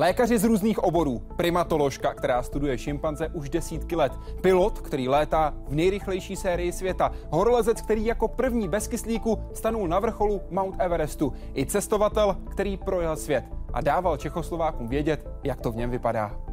Lékaři z různých oborů, primatoložka, která studuje šimpanze už desítky let, pilot, který létá v nejrychlejší sérii světa, horolezec, který jako první bez kyslíku stanul na vrcholu Mount Everestu, i cestovatel, který projel svět. A dával Čechoslovákům vědět, jak to v něm vypadá.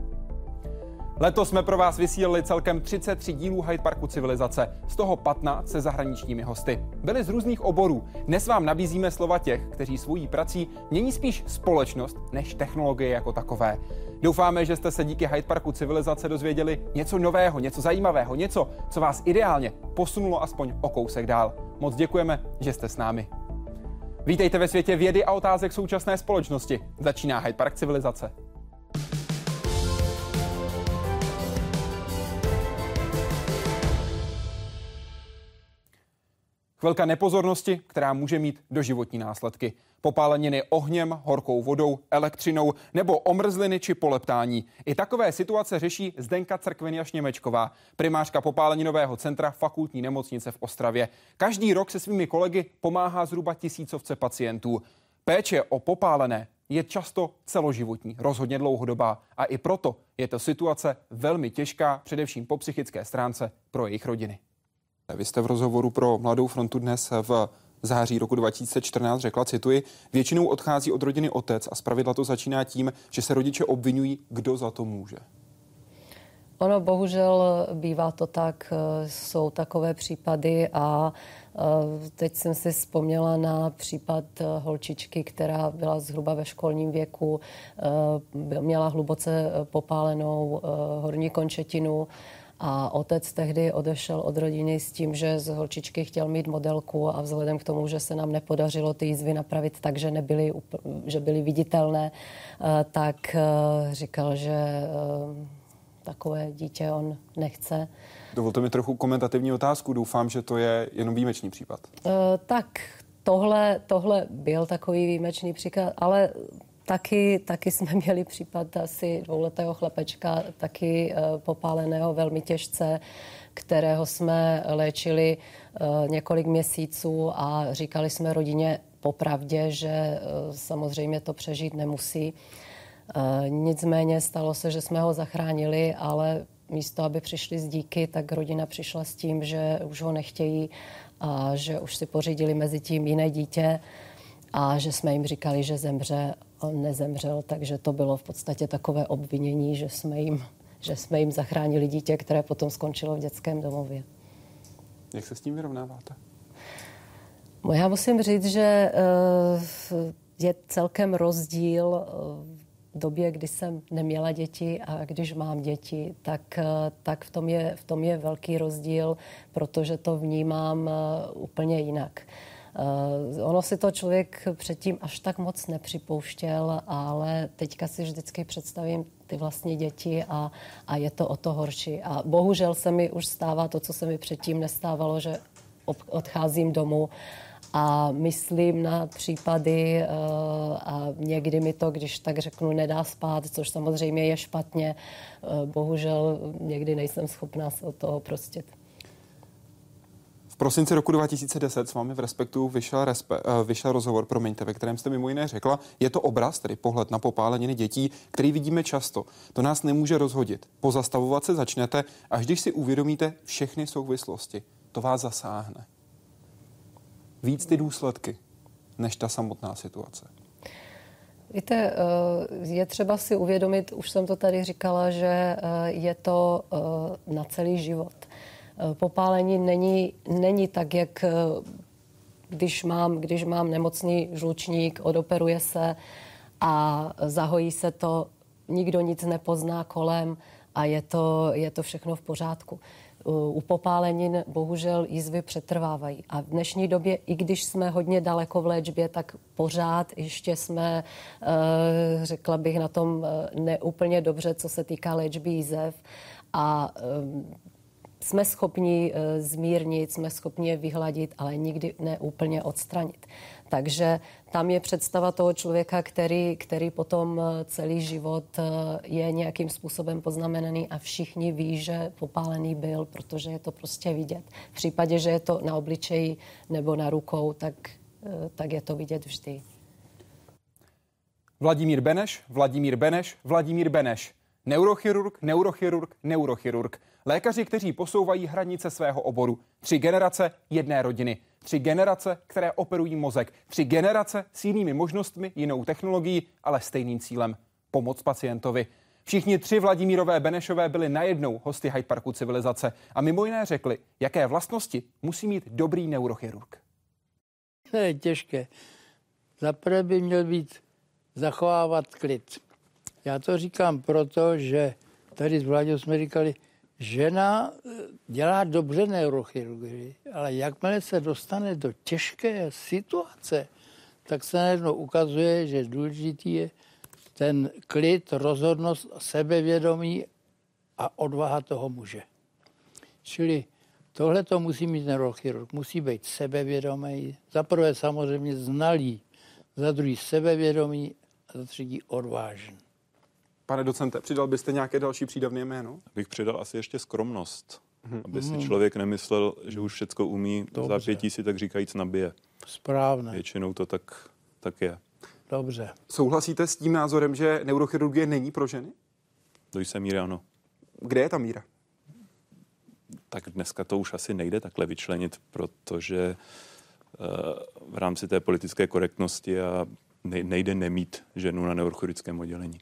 Letos jsme pro vás vysílali celkem 33 dílů Hyde Parku civilizace, z toho 15 se zahraničními hosty. Byli z různých oborů. Dnes vám nabízíme slova těch, kteří svojí prací mění spíš společnost než technologie jako takové. Doufáme, že jste se díky Hyde Parku civilizace dozvěděli něco nového, něco zajímavého, něco, co vás ideálně posunulo aspoň o kousek dál. Moc děkujeme, že jste s námi. Vítejte ve světě vědy a otázek současné společnosti. Začíná Hyde Park civilizace. Chvilka nepozornosti, která může mít doživotní následky. Popáleniny ohněm, horkou vodou, elektřinou nebo omrzliny či poleptání. I takové situace řeší Zdenka Crkveniaš Němečková, primářka popáleninového centra fakultní nemocnice v Ostravě. Každý rok se svými kolegy pomáhá zhruba tisícovce pacientů. Péče o popálené je často celoživotní, rozhodně dlouhodobá a i proto je to situace velmi těžká, především po psychické stránce pro jejich rodiny. Vy jste v rozhovoru pro Mladou frontu dnes v září roku 2014 řekla, cituji, většinou odchází od rodiny otec a zpravidla to začíná tím, že se rodiče obvinují, kdo za to může. Ono bohužel bývá to tak, jsou takové případy a e, teď jsem si vzpomněla na případ holčičky, která byla zhruba ve školním věku, měla hluboce popálenou horní končetinu, a otec tehdy odešel od rodiny s tím, že z holčičky chtěl mít modelku a vzhledem k tomu, že se nám nepodařilo ty jízvy napravit tak, že, nebyly, že byly viditelné, eh, tak eh, říkal, že eh, takové dítě on nechce. Dovolte mi trochu komentativní otázku. Doufám, že to je jenom výjimečný případ. Tak tohle, tohle byl takový výjimečný příklad, ale Taky, taky jsme měli případ asi dvouletého chlapečka, taky uh, popáleného velmi těžce, kterého jsme léčili uh, několik měsíců a říkali jsme rodině popravdě, že uh, samozřejmě to přežít nemusí. Nicméně stalo se, že jsme ho zachránili, ale místo, aby přišli z díky, tak rodina přišla s tím, že už ho nechtějí a že už si pořídili mezi tím jiné dítě a že jsme jim říkali, že zemře nezemřel, takže to bylo v podstatě takové obvinění, že jsme jim, že jsme jim zachránili dítě, které potom skončilo v dětském domově. Jak se s tím vyrovnáváte? No, já musím říct, že eh, je celkem rozdíl eh, v době, kdy jsem neměla děti a když mám děti, tak, eh, tak v, tom je, v tom je velký rozdíl, protože to vnímám úplně jinak. Uh, ono si to člověk předtím až tak moc nepřipouštěl, ale teďka si vždycky představím ty vlastní děti a, a je to o to horší. A bohužel se mi už stává to, co se mi předtím nestávalo, že odcházím domů a myslím na případy uh, a někdy mi to, když tak řeknu, nedá spát, což samozřejmě je špatně. Uh, bohužel někdy nejsem schopná se od toho prostit prosinci roku 2010 s vámi v Respektu vyšel, respe, uh, vyšel rozhovor, promiňte, ve kterém jste mimo jiné řekla, je to obraz, tedy pohled na popáleniny dětí, který vidíme často. To nás nemůže rozhodit. Pozastavovat se začnete, až když si uvědomíte všechny souvislosti. To vás zasáhne. Víc ty důsledky, než ta samotná situace. Víte, eh, je třeba si uvědomit, už jsem to tady říkala, že eh, je to na celý život. Eh, popálení není, není tak, jak eh, když mám, když mám nemocný žlučník, odoperuje se a zahojí se to, nikdo nic nepozná kolem a je to, je to všechno v pořádku. U popálenin bohužel jízvy přetrvávají. A v dnešní době, i když jsme hodně daleko v léčbě, tak pořád ještě jsme, eh, řekla bych, na tom neúplně dobře, co se týká léčby jízev. A jsme schopni eh, zmírnit, jsme schopni je vyhladit, ale nikdy ne úplně odstranit. Takže tam je představa toho člověka, který, který potom eh, celý život eh, je nějakým způsobem poznamenaný a všichni ví, že popálený byl, protože je to prostě vidět. V případě, že je to na obličeji nebo na rukou, tak, tak je to vidět vždy. Vladimír Beneš, Vladimír Beneš, Vladimír Beneš. Neurochirurg, neurochirurg, neurochirurg. Lékaři, kteří posouvají hranice svého oboru. Tři generace jedné rodiny. Tři generace, které operují mozek. Tři generace s jinými možnostmi, jinou technologií, ale stejným cílem. Pomoc pacientovi. Všichni tři Vladimírové Benešové byli najednou hosty Hyde Parku civilizace a mimo jiné řekli, jaké vlastnosti musí mít dobrý neurochirurg. To je těžké. Zaprvé by měl být zachovávat klid. Já to říkám proto, že tady s Vláďou jsme říkali, žena eh, dělá dobře neurochirurgii, ale jakmile se dostane do těžké situace, tak se najednou ukazuje, že důležitý je ten klid, rozhodnost, sebevědomí a odvaha toho muže. Čili tohle to musí mít neurochirurg. Musí být sebevědomý, za prvé samozřejmě znalý, za druhý sebevědomý a za třetí odvážný. Pane docente, přidal byste nějaké další přídavné jméno? Bych přidal asi ještě skromnost. Mm-hmm. Aby si člověk nemyslel, že už všecko umí, Dobře. za pětí si tak říkajíc nabije. Správně. Většinou to tak, tak je. Dobře. Souhlasíte s tím názorem, že neurochirurgie není pro ženy? Do jisté míry ano. Kde je ta míra? Tak dneska to už asi nejde takhle vyčlenit, protože uh, v rámci té politické korektnosti a nejde nemít ženu na neurochirurgickém oddělení.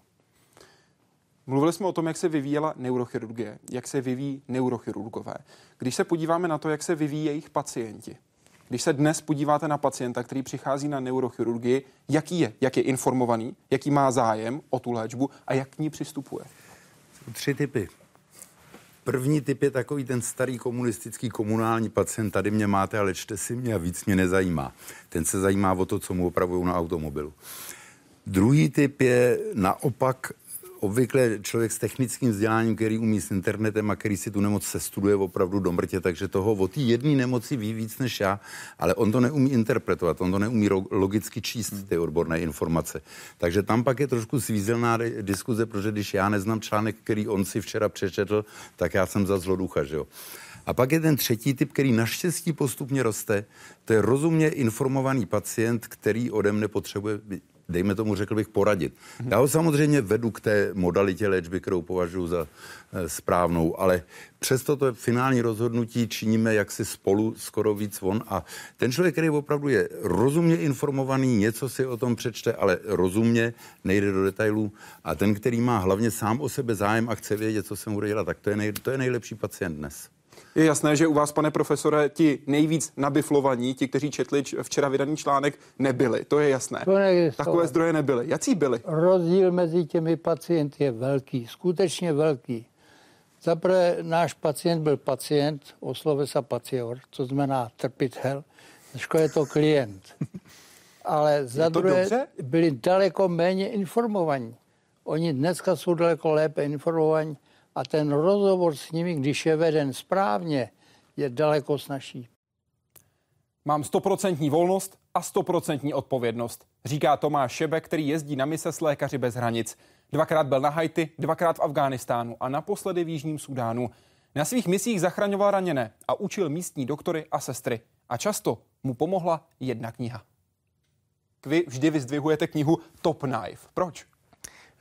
Mluvili jsme o tom, jak se vyvíjela neurochirurgie, jak se vyvíjí neurochirurgové. Když se podíváme na to, jak se vyvíjí jejich pacienti, když se dnes podíváte na pacienta, který přichází na neurochirurgii, jaký je, jak je informovaný, jaký má zájem o tu léčbu a jak k ní přistupuje? Tři typy. První typ je takový ten starý komunistický komunální pacient, tady mě máte, ale čte si mě a víc mě nezajímá. Ten se zajímá o to, co mu opravují na automobilu. Druhý typ je naopak obvykle člověk s technickým vzděláním, který umí s internetem a který si tu nemoc sestuduje opravdu do mrtě, takže toho o té jedné nemoci ví víc než já, ale on to neumí interpretovat, on to neumí logicky číst ty odborné informace. Takže tam pak je trošku svízelná diskuze, protože když já neznám článek, který on si včera přečetl, tak já jsem za zloducha, že jo. A pak je ten třetí typ, který naštěstí postupně roste. To je rozumně informovaný pacient, který ode mne potřebuje dejme tomu, řekl bych, poradit. Já ho samozřejmě vedu k té modalitě léčby, kterou považuji za e, správnou, ale přesto to finální rozhodnutí činíme jaksi spolu skoro víc von a ten člověk, který opravdu je rozumně informovaný, něco si o tom přečte, ale rozumně, nejde do detailů a ten, který má hlavně sám o sebe zájem a chce vědět, co se mu bude dělat, tak to je, nej, to je nejlepší pacient dnes. Je jasné, že u vás, pane profesore, ti nejvíc nabiflovaní, ti, kteří četli včera vydaný článek, nebyli. To je jasné. To Takové zdroje nebyly. Jaký byly? Rozdíl mezi těmi pacienty je velký, skutečně velký. Zaprvé náš pacient byl pacient, oslove se pacior, co znamená trpitel, dneško je to klient. Ale za druhé dobře? byli daleko méně informovaní. Oni dneska jsou daleko lépe informovaní a ten rozhovor s nimi, když je veden správně, je daleko snažší. Mám stoprocentní volnost a stoprocentní odpovědnost, říká Tomáš Šebe, který jezdí na mise s lékaři bez hranic. Dvakrát byl na Haiti, dvakrát v Afghánistánu a naposledy v Jižním Sudánu. Na svých misích zachraňoval raněné a učil místní doktory a sestry. A často mu pomohla jedna kniha. Vy vždy vyzdvihujete knihu Top Knife. Proč?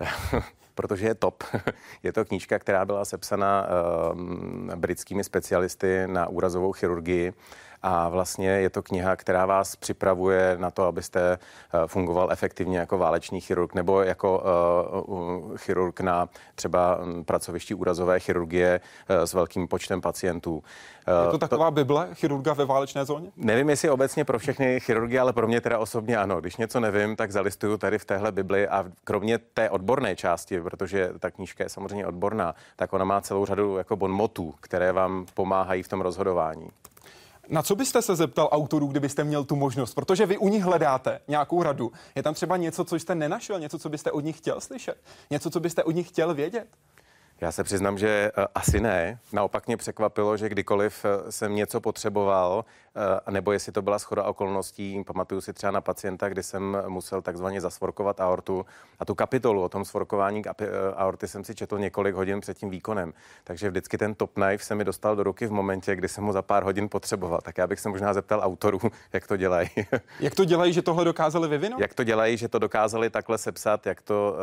protože je top. je to knížka, která byla sepsána uh, britskými specialisty na úrazovou chirurgii a vlastně je to kniha, která vás připravuje na to, abyste eh, fungoval efektivně jako válečný chirurg nebo jako uh, chirurg na třeba hm, pracovišti úrazové chirurgie uh, s velkým počtem pacientů. Je to taková Bible chirurga ve válečné zóně? Nevím, jestli obecně pro všechny chirurgy, ale pro mě teda osobně ano. Když něco nevím, tak zalistuju tady v téhle Bibli a kromě té odborné části, protože ta knížka je samozřejmě odborná, tak ona má celou řadu jako bonmotů, které vám pomáhají v tom rozhodování. Na co byste se zeptal autorů, kdybyste měl tu možnost? Protože vy u nich hledáte nějakou radu. Je tam třeba něco, co jste nenašel, něco, co byste od nich chtěl slyšet, něco, co byste od nich chtěl vědět? Já se přiznám, že uh, asi ne. Naopak mě překvapilo, že kdykoliv uh, jsem něco potřeboval, eh, nebo jestli to byla schoda okolností. Pamatuju si třeba na pacienta, kdy jsem musel takzvaně zasvorkovat aortu a tu kapitolu o tom svorkování eh, aorty jsem si četl několik hodin před tím výkonem. Takže vždycky ten top knife se mi dostal do ruky v momentě, kdy jsem ho za pár hodin potřeboval. Tak já bych se možná zeptal autorů, jak to dělají. Jak to dělají, že tohle dokázali vyvinout? Jak to dělají, že to dokázali takhle sepsat, jak to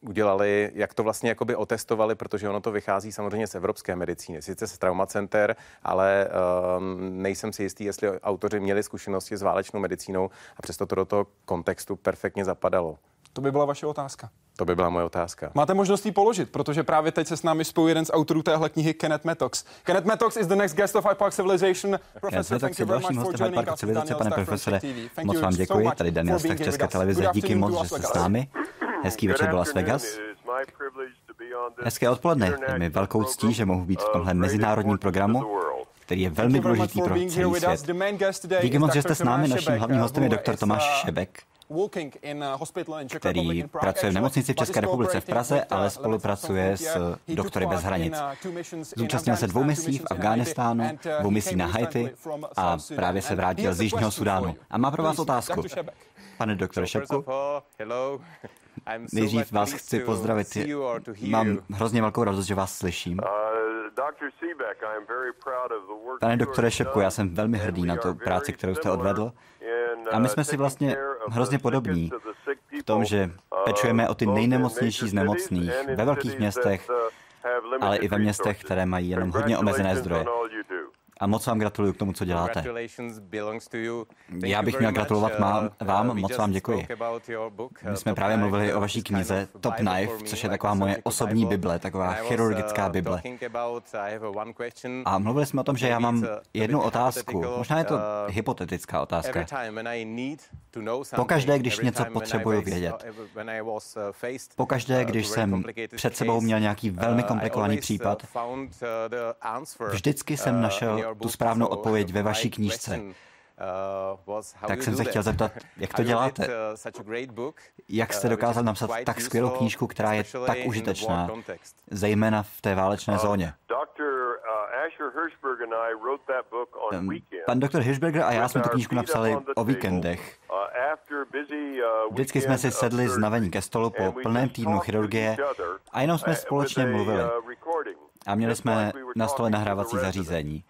uh, udělali, jak to vlastně jakoby otestovali, protože ono to vychází samozřejmě z evropské medicíny, sice z traumacenter, ale uh, nejsem si jistý, jestli autoři měli zkušenosti s válečnou medicínou a přesto to do toho kontextu perfektně zapadalo. To by byla vaše otázka. To by byla moje otázka. Máte možnost ji položit, protože právě teď se s námi spojuje jeden z autorů téhle knihy, Kenneth Metox. Kenneth Metox is the next guest of Park Civilization. Professor, thank you very much for joining us. Civilizace, pane profesore, moc vám děkuji. Tady Daniel Stach, České televize. Díky moc, že jste s námi. Hezký večer do Las Vegas. Hezké odpoledne. Je mi velkou ctí, že mohu být v tomhle mezinárodním programu, který je velmi důležitý pro celý svět. Díky moc, že jste s námi. Naším hlavním hostem je doktor Tomáš Šebek, který pracuje v nemocnici v České republice v Praze, ale spolupracuje s Doktory bez hranic. Zúčastnil se dvou misí v Afghánistánu, dvou misí na Haiti a právě se vrátil z Jižního Sudánu. A má pro vás otázku. Pane doktore Šepku, nejdřív vás chci pozdravit. Mám hrozně velkou radost, že vás slyším. Pane doktore Šepku, já jsem velmi hrdý na tu práci, kterou jste odvedl. A my jsme si vlastně hrozně podobní v tom, že pečujeme o ty nejnemocnější z nemocných ve velkých městech, ale i ve městech, které mají jenom hodně omezené zdroje a moc vám gratuluju k tomu, co děláte. Já bych měl gratulovat má, vám, moc vám děkuji. My jsme právě mluvili o vaší knize Top Knife, což je taková moje osobní bible, taková chirurgická bible. A mluvili jsme o tom, že já mám jednu otázku, možná je to hypotetická otázka. Pokaždé, když něco potřebuju vědět, pokaždé, když jsem před sebou měl nějaký velmi komplikovaný případ, vždycky jsem našel tu správnou odpověď ve vaší knížce. Tak jsem se chtěl zeptat, jak to děláte? Jak jste dokázal napsat tak skvělou knížku, která je tak užitečná, zejména v té válečné zóně? Pan doktor Hirschberger a já jsme tu knížku napsali o víkendech. Vždycky jsme si sedli znavení ke stolu po plném týdnu chirurgie a jenom jsme společně mluvili. A měli jsme na stole nahrávací zařízení.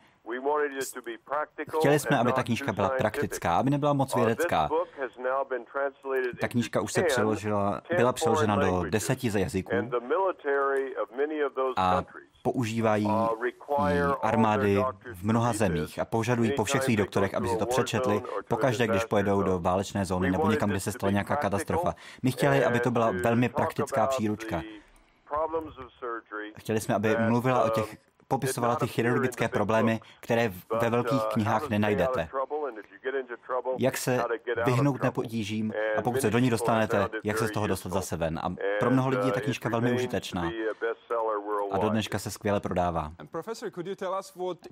Chtěli jsme, aby ta knížka byla praktická, aby nebyla moc vědecká. Ta knížka už se přeložila, byla přeložena do deseti jazyků a používají ji armády v mnoha zemích a požadují po všech svých doktorech, aby si to přečetli pokaždé, když pojedou do válečné zóny nebo někam, kde se stala nějaká katastrofa. My chtěli, aby to byla velmi praktická příručka. Chtěli jsme, aby mluvila o těch popisovala ty chirurgické problémy, které ve velkých knihách nenajdete. Jak se vyhnout nepotížím a pokud se do ní dostanete, jak se z toho dostat zase ven. A pro mnoho lidí je ta knížka velmi užitečná a do dneška se skvěle prodává.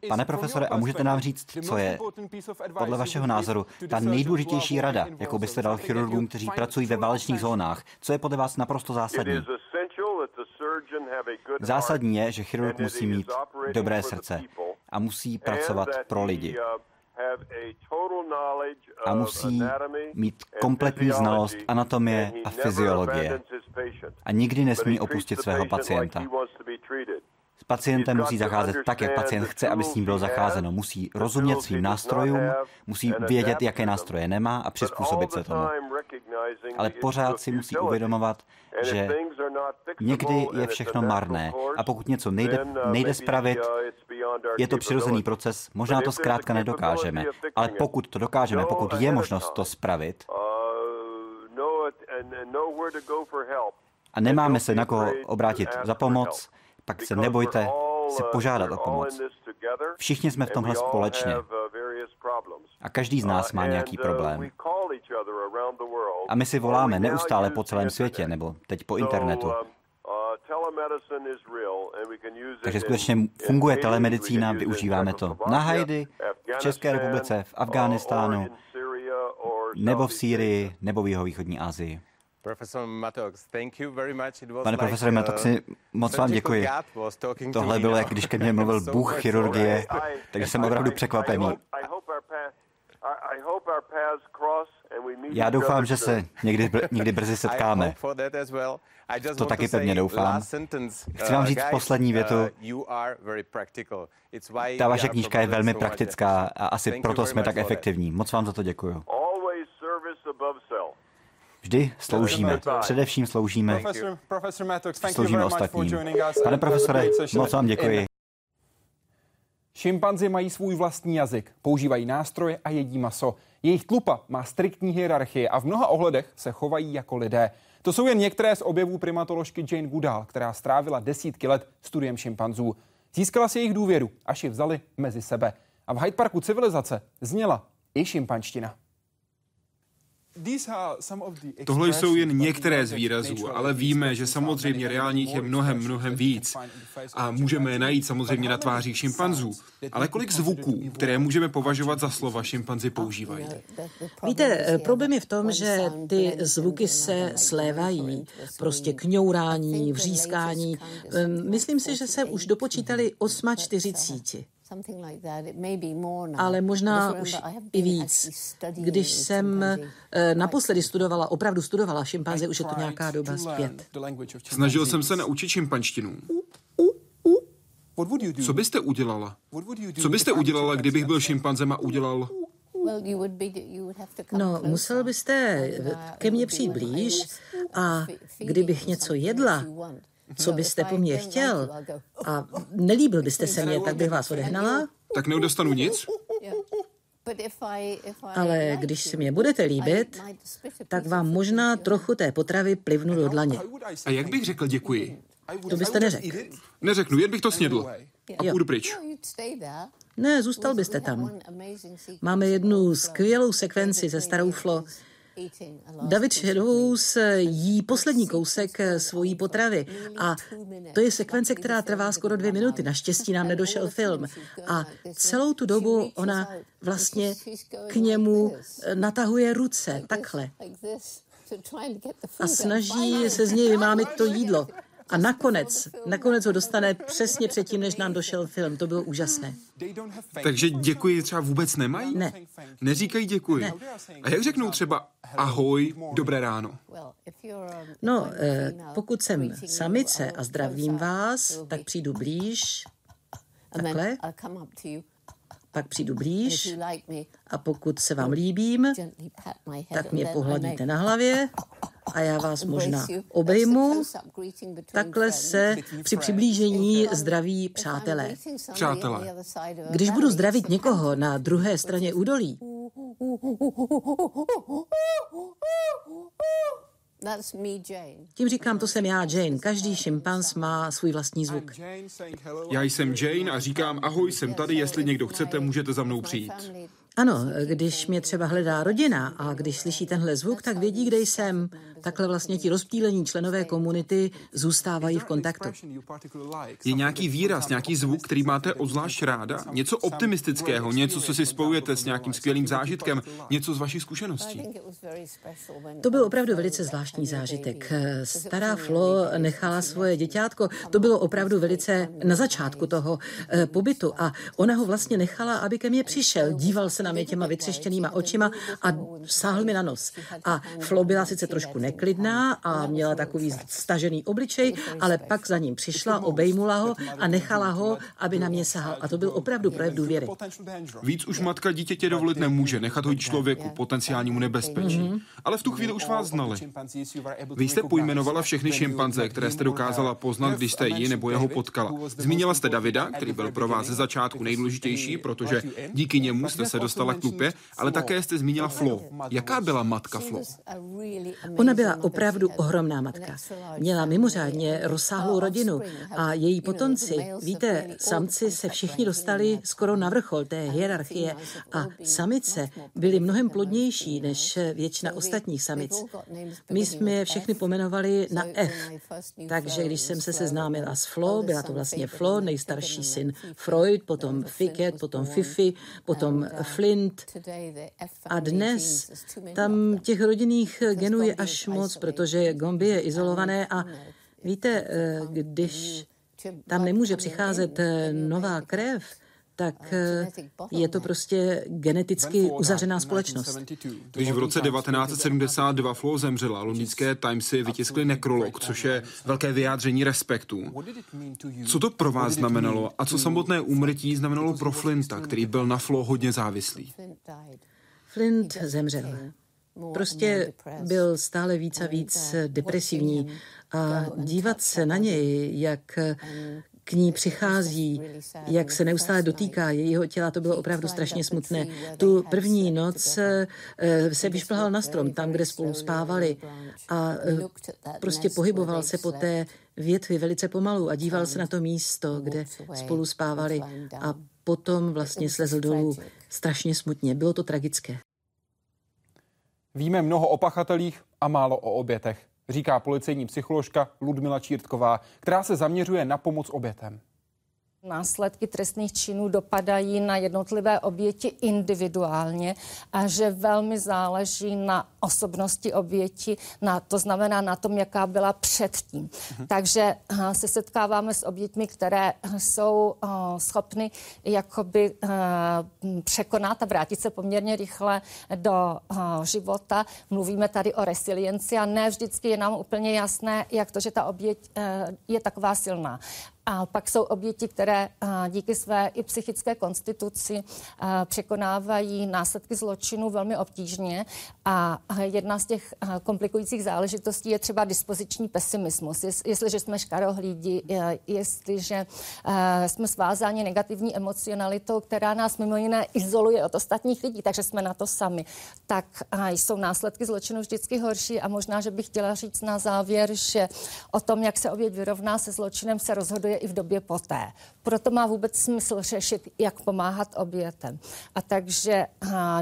Pane profesore, a můžete nám říct, co je podle vašeho názoru ta nejdůležitější rada, jakou byste dal chirurgům, kteří pracují ve válečných zónách? Co je podle vás naprosto zásadní? Zásadní je, že chirurg musí mít dobré srdce a musí pracovat pro lidi. A musí mít kompletní znalost anatomie a fyziologie. A nikdy nesmí opustit svého pacienta. Pacientem musí zacházet tak, jak pacient chce, aby s ním bylo zacházeno. Musí rozumět svým nástrojům, musí vědět, jaké nástroje nemá a přizpůsobit se tomu. Ale pořád si musí uvědomovat, že někdy je všechno marné. a pokud něco nejde, nejde spravit, je to přirozený proces, možná to zkrátka nedokážeme. Ale pokud to dokážeme, pokud je možnost to spravit, a nemáme se na koho obrátit za pomoc, pak se nebojte si požádat o pomoc. Všichni jsme v tomhle společně. A každý z nás má nějaký problém. A my si voláme neustále po celém světě, nebo teď po internetu. Takže skutečně funguje telemedicína, využíváme to na Haiti, v České republice, v Afghánistánu, nebo v Sýrii, nebo v jeho východní Asii. Pane profesore Matoxi, moc vám děkuji. Tohle bylo, jak když ke mně mluvil Bůh chirurgie, takže jsem opravdu překvapený. Já doufám, že se někdy, br- někdy brzy setkáme. To taky pevně doufám. Chci vám říct poslední větu. Ta vaše knížka je velmi praktická a asi proto jsme tak efektivní. Moc vám za to děkuju. Vždy sloužíme, především sloužíme, sloužíme ostatním. Pane profesore, moc vám děkuji. Šimpanzi mají svůj vlastní jazyk, používají nástroje a jedí maso. Jejich tlupa má striktní hierarchie a v mnoha ohledech se chovají jako lidé. To jsou jen některé z objevů primatoložky Jane Goodall, která strávila desítky let studiem šimpanzů. Získala si jejich důvěru, až ji vzali mezi sebe. A v Hyde Parku civilizace zněla i šimpanština. Tohle jsou jen některé z výrazů, ale víme, že samozřejmě reálních je mnohem, mnohem víc. A můžeme je najít samozřejmě na tvářích šimpanzů. Ale kolik zvuků, které můžeme považovat za slova, šimpanzi používají? Víte, problém je v tom, že ty zvuky se slévají. Prostě kňourání, vřískání. Myslím si, že se už dopočítali 48 ale možná už i víc. Když jsem eh, naposledy studovala, opravdu studovala šimpanze, už je to nějaká doba zpět. Snažil jsem se naučit šimpanštinu. Co byste udělala? Co byste udělala, kdybych byl šimpanzem a udělal... No, musel byste ke mně přijít blíž a kdybych něco jedla, co byste po mně chtěl a nelíbil byste se mně, tak bych vás odehnala. Tak neudostanu nic? Ale když si mě budete líbit, tak vám možná trochu té potravy plivnu do dlaně. A jak bych řekl děkuji? To byste neřekl. Neřeknu, jen bych to snědl. A půjdu pryč. Ne, zůstal byste tam. Máme jednu skvělou sekvenci ze Starou Flo, David Shadows jí poslední kousek svojí potravy a to je sekvence, která trvá skoro dvě minuty. Naštěstí nám nedošel film. A celou tu dobu ona vlastně k němu natahuje ruce, takhle. A snaží se z něj vymámit to jídlo. A nakonec, nakonec ho dostane přesně předtím, než nám došel film. To bylo úžasné. Takže děkuji třeba vůbec nemají? Ne. Neříkají děkuji. Ne. A jak řeknou třeba ahoj, dobré ráno? No, eh, pokud jsem samice a zdravím vás, tak přijdu blíž. Takhle. Pak přijdu blíž a pokud se vám líbím, tak mě pohladíte na hlavě a já vás možná obejmu. Takhle se při přiblížení zdraví přátelé. Přátelé. Když budu zdravit někoho na druhé straně údolí, tím říkám, to jsem já, Jane. Každý šimpanz má svůj vlastní zvuk. Já jsem Jane a říkám, ahoj, jsem tady, jestli někdo chcete, můžete za mnou přijít. Ano, když mě třeba hledá rodina a když slyší tenhle zvuk, tak vědí, kde jsem. Takhle vlastně ti rozptýlení členové komunity zůstávají v kontaktu. Je nějaký výraz, nějaký zvuk, který máte obzvlášť ráda? Něco optimistického, něco, co si spojujete s nějakým skvělým zážitkem, něco z vašich zkušeností? To byl opravdu velice zvláštní zážitek. Stará Flo nechala svoje děťátko. To bylo opravdu velice na začátku toho eh, pobytu a ona ho vlastně nechala, aby ke mně přišel. Díval se na mě těma vytřeštěnýma očima a sáhl mi na nos. A Flo byla sice trošku neklidná a měla takový stažený obličej, ale pak za ním přišla, obejmula ho a nechala ho, aby na mě sahal. A to byl opravdu projev důvěry. Víc už matka dítětě dovolit nemůže, nechat ho jít člověku, potenciálnímu nebezpečí. Mm-hmm. Ale v tu chvíli už vás znali. Vy jste pojmenovala všechny šimpanze, které jste dokázala poznat, když jste ji nebo jeho potkala. Zmínila jste Davida, který byl pro vás ze začátku nejdůležitější, protože díky němu jste se dostala k lupě, ale také jste zmínila Flo. Jaká byla matka Flo? Ona byla opravdu ohromná matka. Měla mimořádně rozsáhlou rodinu a její potomci, víte, samci se všichni dostali skoro na vrchol té hierarchie a samice byly mnohem plodnější než většina ostatních samic. My jsme je všechny pomenovali na F, takže když jsem se seznámila s Flo, byla to vlastně Flo, nejstarší syn Freud, potom Ficket, potom Fifi, potom Flint. A dnes tam těch rodinných genů je až moc, protože Gombi je izolované a víte, když tam nemůže přicházet nová krev, tak je to prostě geneticky uzavřená společnost. Když v roce 1972 Flo zemřela, londýnské Timesy vytiskly nekrolog, což je velké vyjádření respektu. Co to pro vás znamenalo a co samotné úmrtí znamenalo pro Flinta, který byl na Flo hodně závislý? Flint zemřel. Prostě byl stále víc a víc depresivní. a dívat se na něj, jak k ní přichází, jak se neustále dotýká jejího těla, to bylo opravdu strašně smutné. Tu první noc eh, se vyšplhal na strom, tam, kde spolu spávali. a eh, prostě pohyboval se po té větvi velice pomalu a díval se na to místo, kde spolu spávali a potom vlastně slezl dolů strašně smutně. Bylo to tragické. Víme mnoho o pachatelích a málo o obětech říká policejní psycholožka Ludmila Čírtková, která se zaměřuje na pomoc obětem. Následky trestných činů dopadají na jednotlivé oběti individuálně a že velmi záleží na osobnosti oběti, na, to znamená na tom, jaká byla předtím. Uh-huh. Takže uh, se setkáváme s oběťmi, které jsou uh, schopny jakoby uh, překonat a vrátit se poměrně rychle do uh, života. Mluvíme tady o resilienci a ne vždycky je nám úplně jasné, jak to, že ta oběť uh, je taková silná. A pak jsou oběti, které díky své i psychické konstituci překonávají následky zločinu velmi obtížně. A jedna z těch komplikujících záležitostí je třeba dispoziční pesimismus. Jestliže jsme škarohlídi, jestliže jsme svázáni negativní emocionalitou, která nás mimo jiné izoluje od ostatních lidí, takže jsme na to sami, tak jsou následky zločinu vždycky horší. A možná, že bych chtěla říct na závěr, že o tom, jak se oběť vyrovná se zločinem, se rozhoduje i v době poté. Proto má vůbec smysl řešit, jak pomáhat obětem. A takže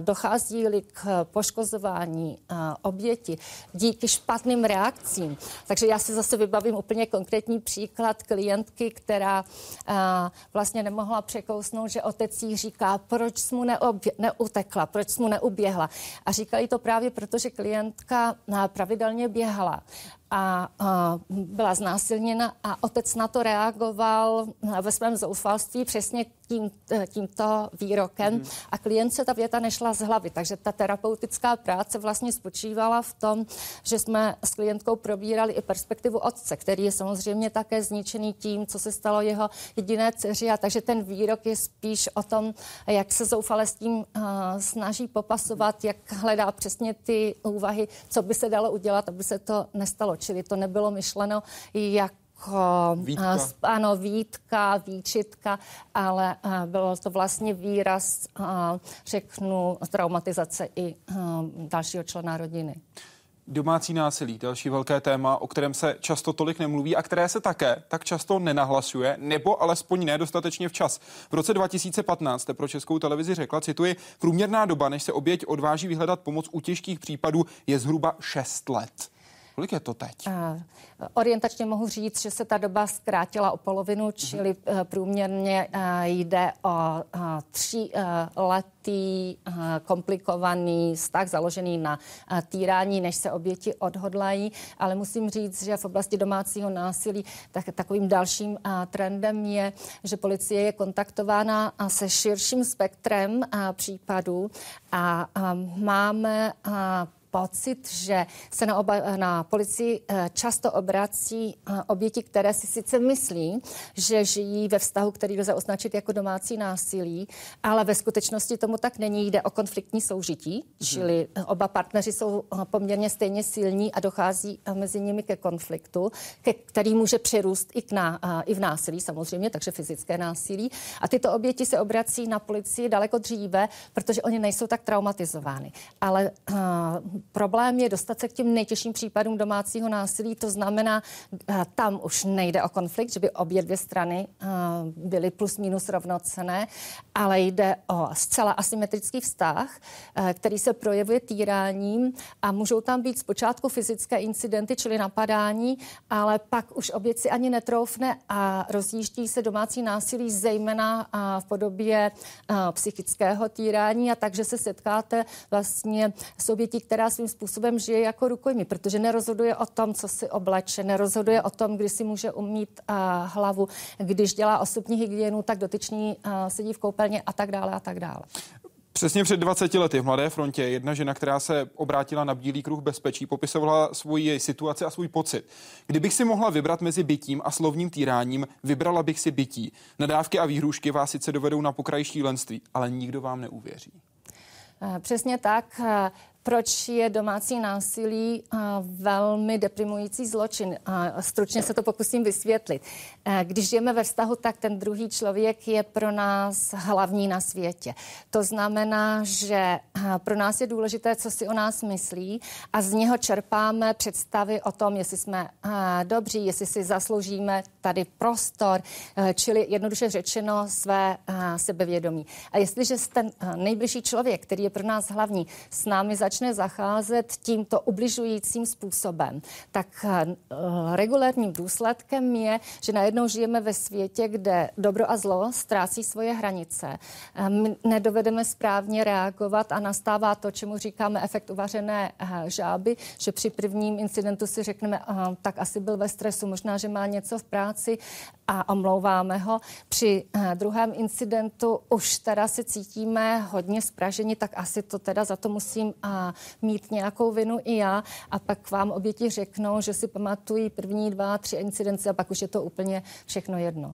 dochází-li k poškozování oběti díky špatným reakcím. Takže já si zase vybavím úplně konkrétní příklad klientky, která vlastně nemohla překousnout, že otec jí říká, proč mu neobě- neutekla, proč mu neuběhla. A říkali to právě proto, že klientka pravidelně běhala a, a byla znásilněna a otec na to reagoval ve svém zoufalství přesně tím, eh, tímto výrokem mm. a klient se ta věta nešla z hlavy. Takže ta terapeutická práce vlastně spočívala v tom, že jsme s klientkou probírali i perspektivu otce, který je samozřejmě také zničený tím, co se stalo jeho jediné dceři. A takže ten výrok je spíš o tom, jak se zoufale s tím uh, snaží popasovat, jak hledá přesně ty úvahy, co by se dalo udělat, aby se to nestalo. Čili to nebylo myšleno jak Vítka. Uh, ano, výtka, výčitka, ale uh, bylo to vlastně výraz, uh, řeknu, traumatizace i dalšího člena rodiny. Domácí násilí, další velké téma, o kterém se často tolik nemluví a které se také tak často nenahlasuje, nebo alespoň nedostatečně včas. V roce 2015 jste pro českou televizi řekla, cituji, průměrná doba, než se oběť odváží vyhledat pomoc u těžkých případů, je zhruba 6 let. Kolik je to teď? Uh, orientačně mohu říct, že se ta doba zkrátila o polovinu, čili uh, průměrně uh, jde o tři letý komplikovaný vztah založený na týrání, než se oběti odhodlají. Ale musím říct, že v oblasti domácího násilí tak, takovým dalším trendem je, že policie je kontaktována se širším spektrem případů a máme pocit, že se na, oba, na policii eh, často obrací eh, oběti, které si sice myslí, že žijí ve vztahu, který lze označit jako domácí násilí, ale ve skutečnosti tomu tak není. Jde o konfliktní soužití, hmm. čili eh, oba partneři jsou poměrně stejně silní a dochází mezi nimi ke konfliktu, ke, který může přirůst i, k ná, i v násilí samozřejmě, takže fyzické násilí. A tyto oběti se obrací na policii daleko dříve, protože oni nejsou tak traumatizovány. Ale problém je dostat se k těm nejtěžším případům domácího násilí. To znamená, eh, tam už nejde o konflikt, že by obě dvě strany eh, byly plus minus rovnocené, ale jde o zcela asymetrický vztah, eh, který se projevuje týráním a můžou tam být zpočátku fyzické incidenty, čili napadání, ale pak už oběť si ani netroufne a rozjíždí se domácí násilí zejména v podobě psychického týrání a takže se setkáte vlastně s obětí, která svým způsobem žije jako rukojmí, protože nerozhoduje o tom, co si obleče, nerozhoduje o tom, kdy si může umít uh, hlavu, když dělá osobní hygienu, tak dotyčný uh, sedí v koupelně a tak dále a tak dále. Přesně před 20 lety v Mladé frontě jedna žena, která se obrátila na Bílý kruh bezpečí, popisovala svoji situaci a svůj pocit. Kdybych si mohla vybrat mezi bytím a slovním týráním, vybrala bych si bytí. Nadávky a výhrušky vás sice dovedou na pokraj šílenství, ale nikdo vám neuvěří. Eh, přesně tak proč je domácí násilí velmi deprimující zločin. Stručně se to pokusím vysvětlit. Když žijeme ve vztahu, tak ten druhý člověk je pro nás hlavní na světě. To znamená, že pro nás je důležité, co si o nás myslí a z něho čerpáme představy o tom, jestli jsme dobří, jestli si zasloužíme tady prostor, čili jednoduše řečeno své sebevědomí. A jestliže ten nejbližší člověk, který je pro nás hlavní, s námi začne zacházet tímto ubližujícím způsobem, tak regulárním důsledkem je, že najednou žijeme ve světě, kde dobro a zlo ztrácí svoje hranice. Um, nedovedeme správně reagovat a nastává to, čemu říkáme efekt uvařené uh, žáby, že při prvním incidentu si řekneme, tak asi byl ve stresu, možná, že má něco v práci a omlouváme ho. Při uh, druhém incidentu už teda se cítíme hodně spraženi, tak asi to teda za to musím uh, mít nějakou vinu i já a pak vám oběti řeknou, že si pamatují první dva, tři incidence a pak už je to úplně všechno jedno.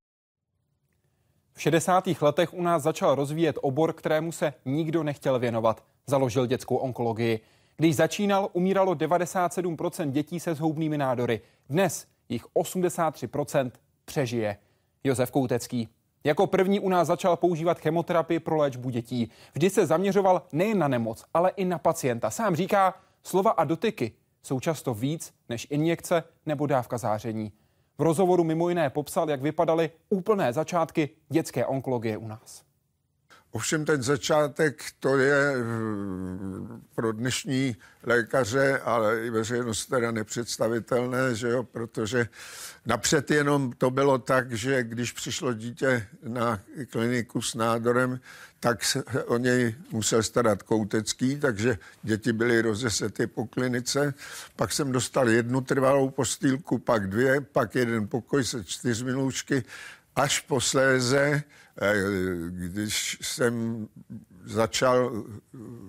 V 60. letech u nás začal rozvíjet obor, kterému se nikdo nechtěl věnovat. Založil dětskou onkologii. Když začínal, umíralo 97% dětí se zhoubnými nádory. Dnes jich 83% přežije. Josef Koutecký. Jako první u nás začal používat chemoterapii pro léčbu dětí. Vždy se zaměřoval nejen na nemoc, ale i na pacienta. Sám říká, slova a dotyky jsou často víc než injekce nebo dávka záření. V rozhovoru mimo jiné popsal, jak vypadaly úplné začátky dětské onkologie u nás. Ovšem ten začátek, to je eh, pro dnešní lékaře, ale i veřejnost teda nepředstavitelné, že jo, protože napřed jenom to bylo tak, že když přišlo dítě na kliniku s nádorem, tak se o něj musel starat Koutecký, takže děti byly rozesety po klinice. Pak jsem dostal jednu trvalou postýlku, pak dvě, pak jeden pokoj se čtyřmi lůžky, až posléze Eh, když jsem začal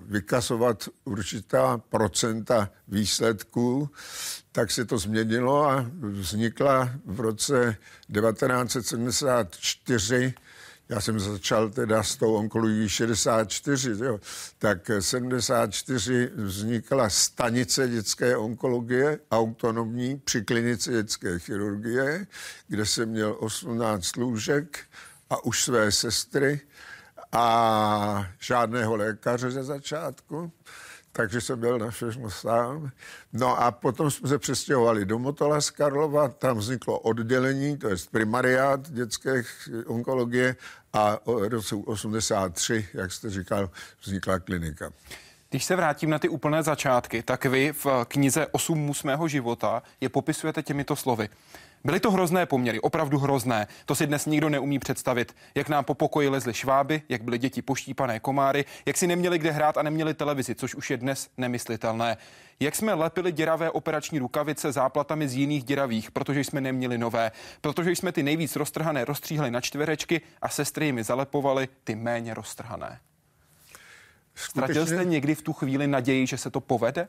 vykazovat určitá procenta výsledků, tak se to změnilo a vznikla v roce 1974 já jsem začal teda s tou onkologií 64, jo, tak 74 vznikla stanice dětské onkologie, autonomní při klinice dětské chirurgie, kde jsem měl 18 lůžek a už své sestry a žádného lékaře ze začátku, takže jsem byl na všechno sám. No a potom jsme se přestěhovali do Motola z Karlova, tam vzniklo oddělení, to je primariát dětské onkologie a v roce 83, jak jste říkal, vznikla klinika. Když se vrátím na ty úplné začátky, tak vy v knize 8 mus mého života je popisujete těmito slovy. Byly to hrozné poměry, opravdu hrozné. To si dnes nikdo neumí představit. Jak nám po pokoji lezly šváby, jak byly děti poštípané komáry, jak si neměli kde hrát a neměli televizi, což už je dnes nemyslitelné. Jak jsme lepili děravé operační rukavice záplatami z jiných děravých, protože jsme neměli nové, protože jsme ty nejvíc roztrhané rozstříhli na čtverečky a sestry jimi zalepovali ty méně roztrhané. Ztratil jste někdy v tu chvíli naději, že se to povede?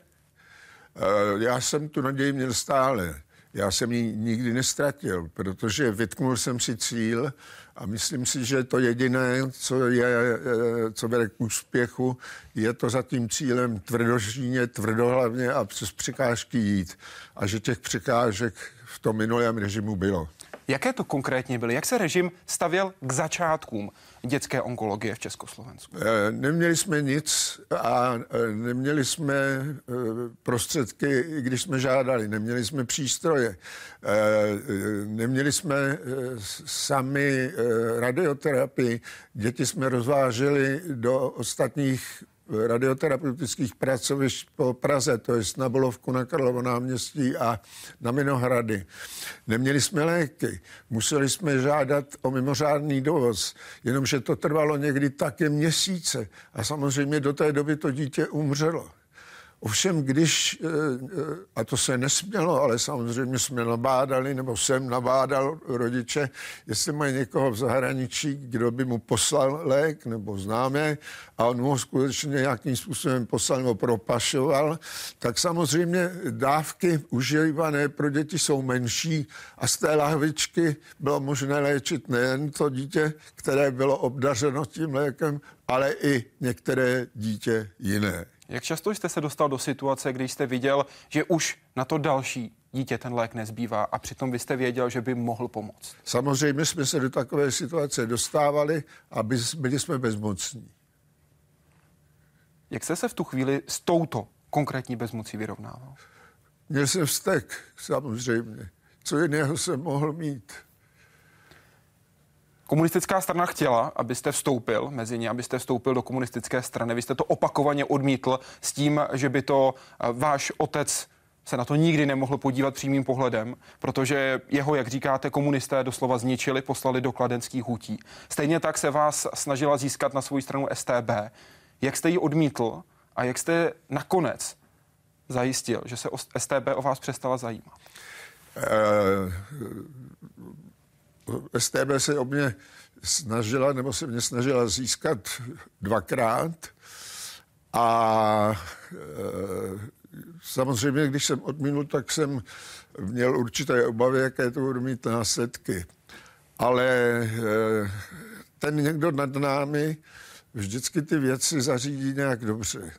Uh, já jsem tu naději měl stále. Já jsem ji nikdy nestratil, protože vytknul jsem si cíl a myslím si, že to jediné, co, je, co vede k úspěchu, je to za tím cílem tvrdožíně, tvrdohlavně a přes překážky jít. A že těch překážek v tom minulém režimu bylo. Jaké to konkrétně byly? Jak se režim stavěl k začátkům dětské onkologie v Československu? Eh, neměli jsme nic a eh, neměli jsme eh, prostředky, když jsme žádali. Neměli jsme přístroje. Neměli jsme sami radioterapii. Děti jsme rozváželi do ostatních radioterapeutických pracovišť po Praze, to je na Bolovku, na Karlovo náměstí a na Minohrady. Neměli jsme léky, museli jsme žádat o mimořádný dovoz, jenomže to trvalo někdy také měsíce a samozřejmě do té doby to dítě umřelo. Ovšem, když, eh, eh, a to se nesmělo, ale samozřejmě jsme nabádali, nebo jsem nabádal rodiče, jestli mají někoho v zahraničí, kdo by mu poslal lék, nebo známe, a on mu skutečně nějakým způsobem poslal nebo propašoval, tak samozřejmě dávky užívané pro děti jsou menší a z té lahvičky bylo možné léčit nejen to dítě, které bylo obdařeno tím lékem, ale i některé dítě jiné. Jak často jste se dostal do situace, kdy jste viděl, že už na to další dítě ten lék nezbývá a přitom vy jste věděl, že by mohl pomoct? Samozřejmě jsme se do takové situace dostávali a byli jsme bezmocní. Jak jste se v tu chvíli s touto konkrétní bezmocí vyrovnával? Měl jsem vztek, samozřejmě. Co jiného jsem mohl mít? Komunistická strana chtěla, abyste vstoupil mezi ně, abyste vstoupil do komunistické strany. Vy jste to opakovaně odmítl s tím, že by to eh, váš otec se na to nikdy nemohl podívat přímým pohledem, protože jeho, jak říkáte, komunisté doslova zničili, poslali do kladenských hutí. Stejně tak se vás snažila získat na svou stranu STB. Jak jste ji odmítl a jak jste nakonec zajistil, že se STB o vás přestala zajímat? Uh, STB se o mě snažila, nebo se mě snažila získat dvakrát a e, samozřejmě, když jsem odmínul, tak jsem měl určité obavy, jaké to budou mít následky. Ale e, ten někdo nad námi vždycky ty věci zařídí nějak dobře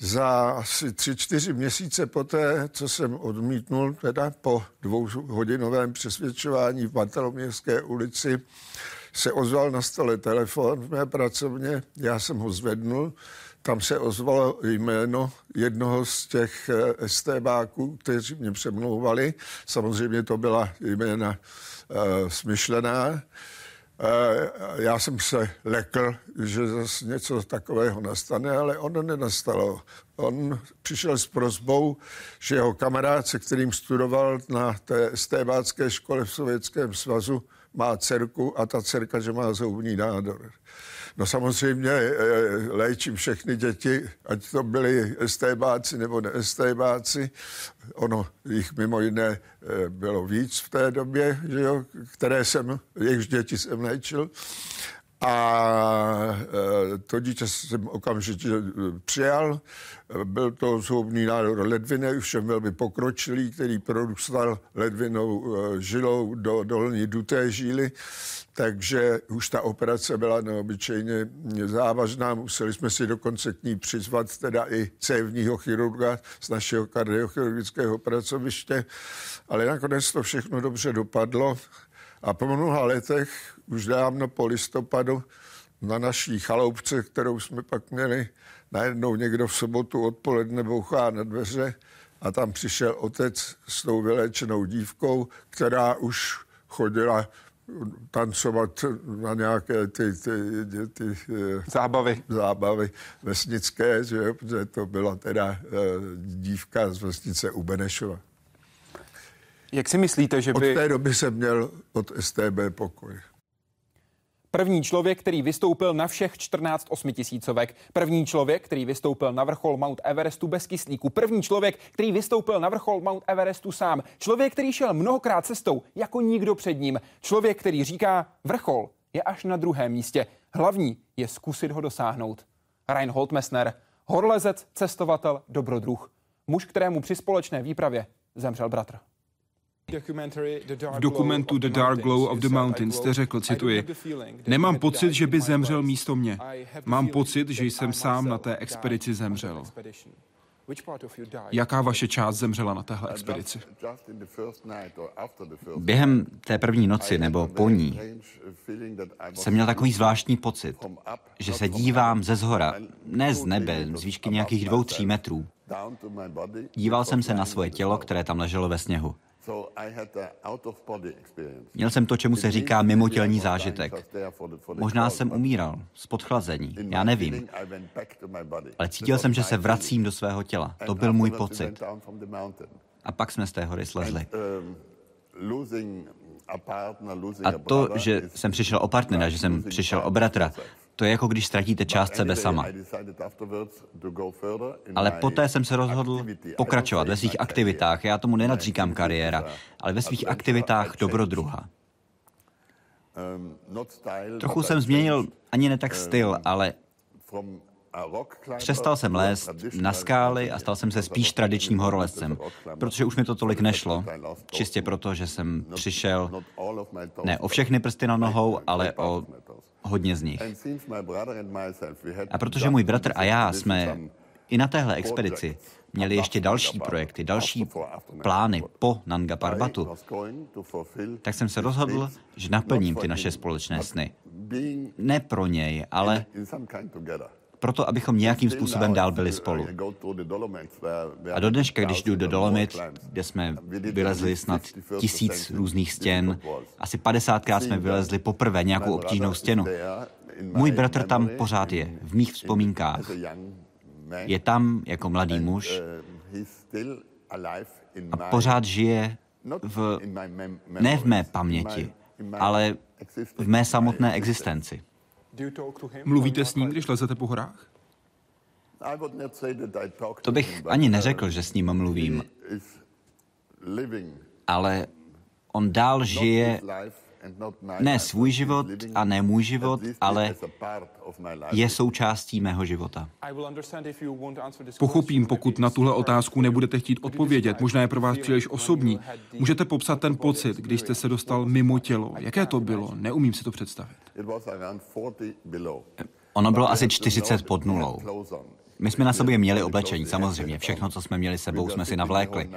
za asi tři, čtyři měsíce poté, co jsem odmítnul, teda po dvouhodinovém přesvědčování v Bartoloměvské ulici, se ozval na stole telefon v mé pracovně, já jsem ho zvednul, tam se ozvalo jméno jednoho z těch eh, STBáků, kteří mě přemlouvali. Samozřejmě to byla jména uh, smyšlená. Eh, já jsem se lekl, že zase něco takového nastane, ale ono nenastalo. On přišel s prozbou, že jeho kamarád, se kterým studoval na té stébácké škole v Sovětském svazu, má dcerku a ta dcerka, že má zoubní nádor. No samozřejmě eh, léčím všechny děti, ať to byli STBáci nebo ne. Ono jich mimo jiné eh, bylo víc v té době, že jo, které jsem, jejichž děti jsem léčil. A e, to dítě jsem okamžitě e, přijal. Byl to zhoubný nádor ledviny, jsem velmi pokročilý, který produstoval ledvinou e, žilou do dolní duté žíly, takže už ta operace byla neobyčejně závažná. Museli jsme si dokonce k ní přizvat teda i cévního chirurga z našeho kardiochirurgického pracoviště, ale nakonec to všechno dobře dopadlo. A po mnoha letech, už dávno po listopadu, na naší chaloupce, kterou jsme pak měli, najednou někdo v sobotu odpoledne bouchá na dveře a tam přišel otec s tou vyléčenou dívkou, která už chodila tancovat na nějaké ty, ty, ty, ty eh, zábavy. zábavy vesnické, že, protože to byla teda uh, dívka z vesnice u Benešova. Jak si myslíte, že by... Od té doby jsem měl od STB pokoj. První člověk, který vystoupil na všech 14 osmitisícovek. První člověk, který vystoupil na vrchol Mount Everestu bez kyslíku. První člověk, který vystoupil na vrchol Mount Everestu sám. Člověk, který šel mnohokrát cestou jako nikdo před ním. Člověk, který říká, vrchol je až na druhém místě. Hlavní je zkusit ho dosáhnout. Reinhold Messner, horlezec, cestovatel, dobrodruh. Muž, kterému při společné výpravě zemřel bratr. V dokumentu The Dark Glow of the Mountains jste řekl, cituji, Nemám pocit, že by zemřel místo mě. Mám pocit, že jsem sám na té expedici zemřel. Jaká vaše část zemřela na téhle expedici? Během té první noci nebo po ní jsem měl takový zvláštní pocit, že se dívám ze zhora, ne z nebe, z výšky nějakých dvou, tří metrů. Díval jsem se na svoje tělo, které tam leželo ve sněhu. Měl jsem to, čemu se říká mimotělní zážitek. Možná jsem umíral z podchlazení, já nevím. Ale cítil jsem, že se vracím do svého těla. To byl můj pocit. A pak jsme z té hory slezli. Um, A to, že jsem přišel o partnera, že jsem přišel o bratra, To je jako když ztratíte část sebe sama. Ale poté jsem se rozhodl pokračovat ve svých aktivitách. Já tomu nenadříkám kariéra, ale ve svých aktivitách dobrodruha. Trochu jsem změnil ani ne tak styl, ale Přestal jsem lézt na skály a stal jsem se spíš tradičním horolezcem, protože už mi to tolik nešlo. Čistě proto, že jsem přišel ne o všechny prsty na nohou, ale o hodně z nich. A protože můj bratr a já jsme i na téhle expedici měli ještě další projekty, další plány po Nanga Parbatu, tak jsem se rozhodl, že naplním ty naše společné sny. Ne pro něj, ale proto, abychom nějakým způsobem dál byli spolu. A do dneška, když jdu do Dolomit, kde jsme vylezli snad tisíc různých stěn, asi 50krát jsme vylezli poprvé nějakou obtížnou stěnu. Můj bratr tam pořád je, v mých vzpomínkách. Je tam jako mladý muž a pořád žije v, ne v mé paměti, ale v mé samotné existenci. Mluvíte s ním, když lezete po horách? To bych ani neřekl, že s ním mluvím. Ale on dál žije ne svůj život a ne můj život, ale je součástí mého života. Pochopím, pokud na tuhle otázku nebudete chtít odpovědět. Možná je pro vás příliš osobní. Můžete popsat ten pocit, když jste se dostal mimo tělo. Jaké to bylo? Neumím si to představit. Ono bylo asi 40 pod nulou. My jsme na sobě měli oblečení, samozřejmě. Všechno, co jsme měli sebou, jsme si navlékli.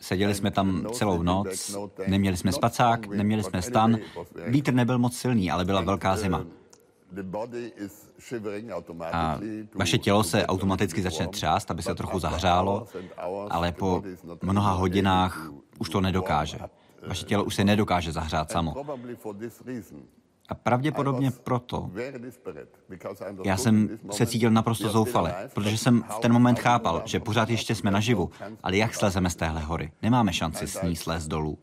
Seděli jsme tam celou noc, neměli jsme spacák, neměli jsme stan. Vítr nebyl moc silný, ale byla velká zima. A vaše tělo se automaticky začne třást, aby se trochu zahřálo, ale po mnoha hodinách už to nedokáže. Vaše tělo už se nedokáže zahřát samo. A pravděpodobně proto já jsem se cítil naprosto zoufale, protože jsem v ten moment chápal, že pořád ještě jsme naživu, ale jak slezeme z téhle hory? Nemáme šanci s ní slez dolů.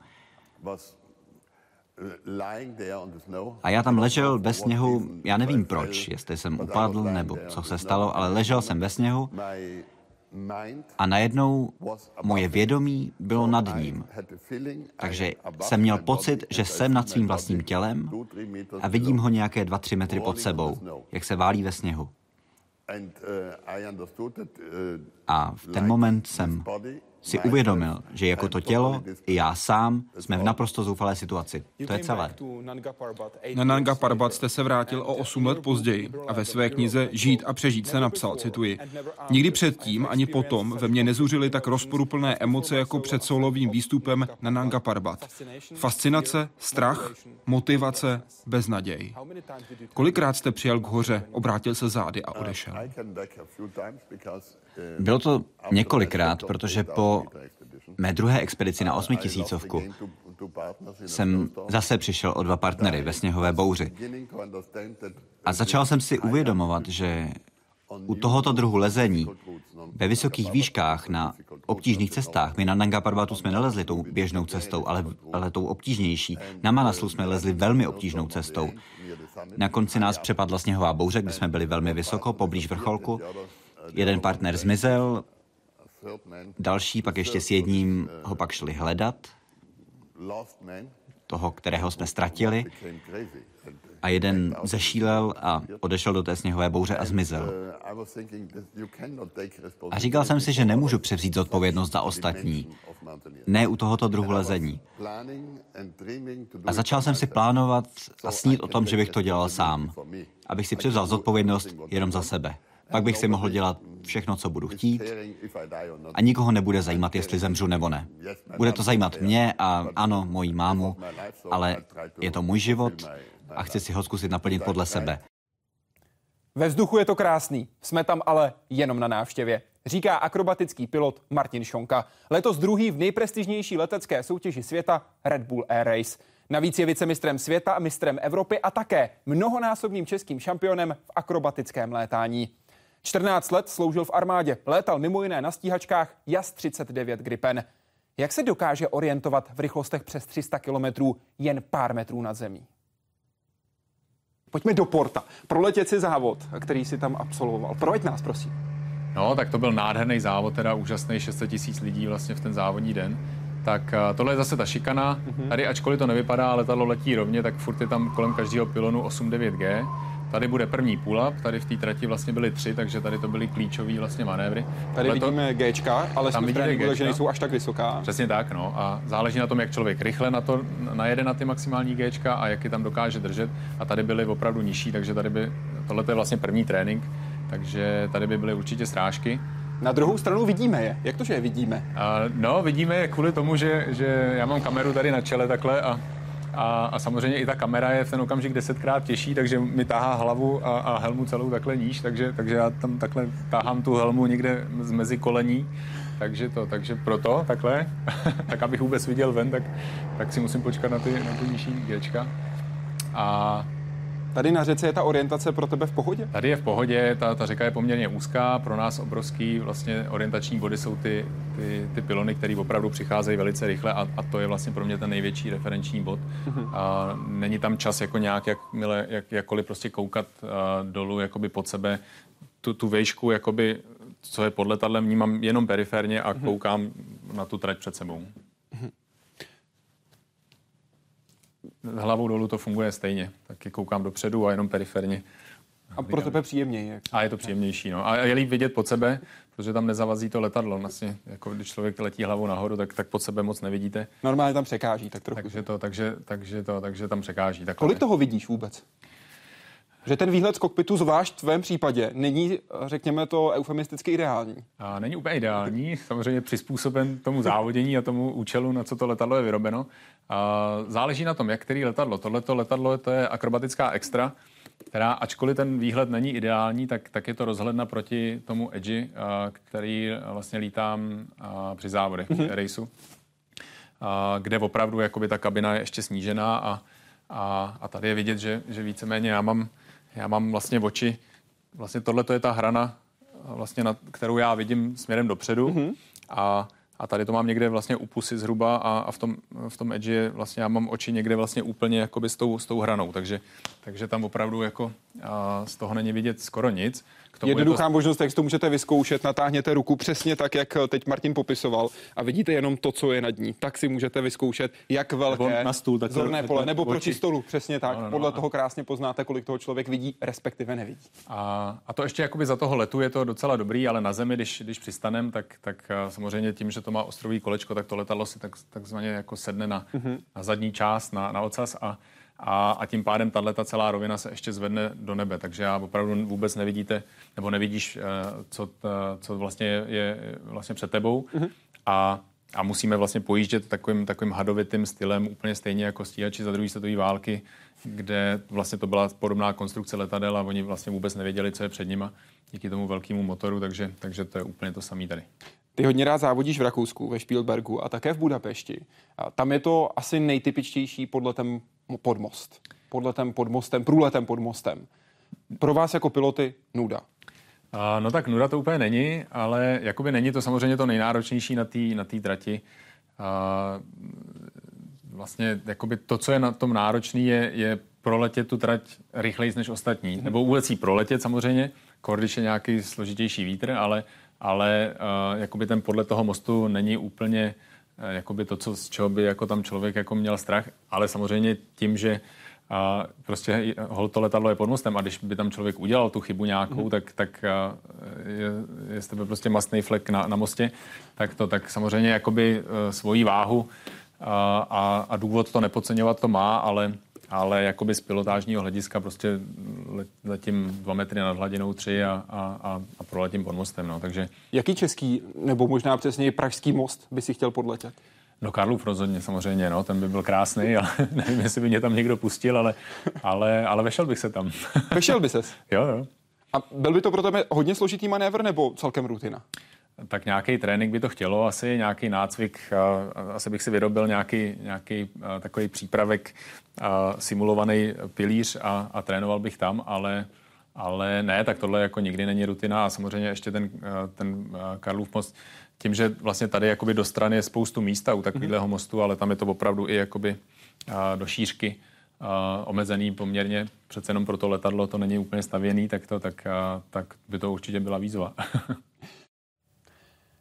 A já tam ležel ve sněhu, já nevím proč, jestli jsem upadl nebo co se stalo, ale ležel jsem ve sněhu a najednou moje vědomí bylo nad ním. Takže jsem měl pocit, že jsem nad svým vlastním tělem a vidím ho nějaké dva, tři metry pod sebou, jak se válí ve sněhu. A v ten moment jsem si uvědomil, že jako to tělo, i já sám, jsme v naprosto zoufalé situaci. To je celé. Na Nanga Parbat jste se vrátil o 8 let později a ve své knize Žít a přežít se napsal, cituji, Nikdy předtím ani potom ve mně nezuřily tak rozporuplné emoce jako před solovým výstupem na Nanga Parbat. Fascinace, strach, motivace, beznaděj. Kolikrát jste přijel k hoře, obrátil se zády a odešel? Bylo to několikrát, protože po mé druhé expedici na osmitisícovku jsem zase přišel o dva partnery ve sněhové bouři. A začal jsem si uvědomovat, že u tohoto druhu lezení ve vysokých výškách na obtížných cestách, my na Nanga Parvatu jsme nelezli tou běžnou cestou, ale, ale tou obtížnější. Na Manaslu jsme lezli velmi obtížnou cestou. Na konci nás přepadla sněhová bouře, kde jsme byli velmi vysoko, poblíž vrcholku. Jeden partner zmizel, další pak ještě s jedním ho pak šli hledat, toho, kterého jsme ztratili. A jeden zešílel a odešel do té sněhové bouře a zmizel. A říkal jsem si, že nemůžu převzít zodpovědnost za ostatní. Ne u tohoto druhu lezení. A začal jsem si plánovat a snít o tom, že bych to dělal sám. Abych si převzal zodpovědnost jenom za sebe. Pak bych si mohl dělat všechno, co budu chtít a nikoho nebude zajímat, jestli zemřu nebo ne. Bude to zajímat mě a ano, moji mámu, ale je to můj život a chci si ho zkusit naplnit podle sebe. Ve vzduchu je to krásný, jsme tam ale jenom na návštěvě. Říká akrobatický pilot Martin Šonka. Letos druhý v nejprestižnější letecké soutěži světa Red Bull Air Race. Navíc je vicemistrem světa a mistrem Evropy a také mnohonásobným českým šampionem v akrobatickém létání. 14 let sloužil v armádě, létal mimo jiné na stíhačkách JAS 39 Gripen. Jak se dokáže orientovat v rychlostech přes 300 km jen pár metrů nad zemí? Pojďme do Porta. Proletět si závod, který si tam absolvoval. Proveď nás, prosím. No, tak to byl nádherný závod, teda úžasný 600 tisíc lidí vlastně v ten závodní den. Tak uh, tohle je zase ta šikana. Mm-hmm. Tady, ačkoliv to nevypadá, letadlo letí rovně, tak furt je tam kolem každého pilonu 8-9G. Tady bude první pull-up, tady v té trati vlastně byly tři, takže tady to byly klíčové vlastně manévry. Tady Tohle vidíme Gčka, ale tam vidíte tréninku, že nejsou až tak vysoká. Přesně tak, no. A záleží na tom, jak člověk rychle na to najede na ty maximální Gčka a jak je tam dokáže držet. A tady byly opravdu nižší, takže tady by, tohle je vlastně první trénink, takže tady by byly určitě strážky. Na druhou stranu vidíme je. Jak to, že je vidíme? A, no, vidíme je kvůli tomu, že, že já mám kameru tady na čele takhle a a, a samozřejmě i ta kamera je v ten okamžik desetkrát těžší, takže mi tahá hlavu a, a helmu celou takhle níž, takže, takže já tam takhle tahám tu helmu někde z mezi kolení. Takže to, takže proto takhle, tak abych vůbec viděl ven, tak, tak si musím počkat na ty, na ty nižší Gčka. A Tady na řece je ta orientace pro tebe v pohodě? Tady je v pohodě, ta, ta řeka je poměrně úzká, pro nás obrovský vlastně orientační body jsou ty, ty, ty pilony, které opravdu přicházejí velice rychle a, a to je vlastně pro mě ten největší referenční bod. Mm-hmm. A není tam čas jako nějak, jak, mile, jak, jakkoliv prostě koukat uh, dolů jakoby pod sebe, tu, tu vejšku, jakoby, co je pod letadlem, vnímám jenom periferně a mm-hmm. koukám na tu trať před sebou. Mm-hmm hlavou dolů to funguje stejně. Taky koukám dopředu a jenom periferně. A pro tebe příjemněji. Jak... A je to příjemnější. No. A je líp vidět pod sebe, protože tam nezavazí to letadlo. Vlastně, jako když člověk letí hlavou nahoru, tak, tak pod sebe moc nevidíte. Normálně tam překáží, tak trochu. Takže, to, takže, takže, to, takže tam překáží. Takhle. Kolik toho vidíš vůbec? Že ten výhled z kokpitu, zvlášť v tvém případě, není, řekněme to, eufemisticky ideální. A není úplně ideální, samozřejmě přizpůsoben tomu závodění a tomu účelu, na co to letadlo je vyrobeno. A záleží na tom, jak který letadlo. Tohleto letadlo to je akrobatická extra, která, ačkoliv ten výhled není ideální, tak, tak je to rozhledna proti tomu edži, který vlastně lítám při závodech, mm-hmm. raceu, kde opravdu jakoby ta kabina je ještě snížená a, a, a tady je vidět, že, že víceméně já mám já mám vlastně oči, vlastně tohle je ta hrana, vlastně na, kterou já vidím směrem dopředu mm-hmm. a, a tady to mám někde vlastně u pusy zhruba a, a v, tom, v tom edge vlastně já mám oči někde vlastně úplně jakoby s tou, s tou hranou, takže, takže tam opravdu jako z toho není vidět skoro nic. K tomu Jednoduchá je to... možnost, jak to můžete vyzkoušet, natáhněte ruku přesně tak, jak teď Martin popisoval a vidíte jenom to, co je nad ní. Tak si můžete vyzkoušet, jak velké nebo na stůl, tak zorné pole, nebo proti stolu, přesně tak. No, no, no, Podle no. toho krásně poznáte, kolik toho člověk vidí, respektive nevidí. A, a to ještě jakoby za toho letu je to docela dobrý, ale na zemi, když, když přistanem, tak, tak samozřejmě tím, že to má ostrový kolečko, tak to letadlo si tak, takzvaně jako sedne na, mm-hmm. na zadní část, na, na ocas a a, a tím pádem tahle ta celá rovina se ještě zvedne do nebe, takže já opravdu vůbec nevidíte, nebo nevidíš, eh, co, co vlastně je vlastně před tebou mm-hmm. a a musíme vlastně pojíždět takovým, takovým hadovitým stylem, úplně stejně jako stíhači za druhé světové války, kde vlastně to byla podobná konstrukce letadel a oni vlastně vůbec nevěděli, co je před nima díky tomu velkému motoru, takže, takže to je úplně to samé tady. Ty hodně rád závodíš v Rakousku, ve Spielbergu a také v Budapešti. A tam je to asi nejtypičtější podle ten podmost. Podle ten podmostem, průletem pod mostem. Pro vás jako piloty nuda. No tak nuda to úplně není, ale jakoby není to samozřejmě to nejnáročnější na té na tý trati. A, vlastně jakoby to, co je na tom náročný, je, je proletět tu trať rychleji než ostatní. Mm-hmm. Nebo vůbec jí proletět samozřejmě, když je nějaký složitější vítr, ale ale uh, jakoby ten podle toho mostu není úplně uh, jakoby to, co, z čeho by jako tam člověk jako měl strach, ale samozřejmě tím, že a prostě hol to letadlo je pod mostem a když by tam člověk udělal tu chybu nějakou, mm. tak, tak je, je z tebe prostě mastný flek na, na mostě, tak to tak samozřejmě jakoby svoji váhu a, a, a důvod to nepodceňovat to má, ale ale jakoby z pilotážního hlediska prostě letím dva metry nad hladinou tři a, a, a proletím pod mostem. No. Takže... Jaký český, nebo možná přesněji pražský most by si chtěl podletět? No Karlův rozhodně samozřejmě, no, ten by byl krásný, ale nevím, jestli by mě tam někdo pustil, ale, ale, ale vešel bych se tam. Vešel by ses? jo, jo. A byl by to pro tebe hodně složitý manévr nebo celkem rutina? Tak nějaký trénink by to chtělo asi, nějaký nácvik, asi bych si vyrobil nějaký, nějaký takový přípravek, simulovaný pilíř a, a trénoval bych tam, ale, ale ne, tak tohle jako nikdy není rutina. A samozřejmě ještě ten, ten Karlův most, tím, že vlastně tady jakoby do strany je spoustu místa u takového mostu, ale tam je to opravdu i jakoby do šířky omezený poměrně, přece jenom pro to letadlo to není úplně stavěný, tak, to, tak, tak by to určitě byla výzva.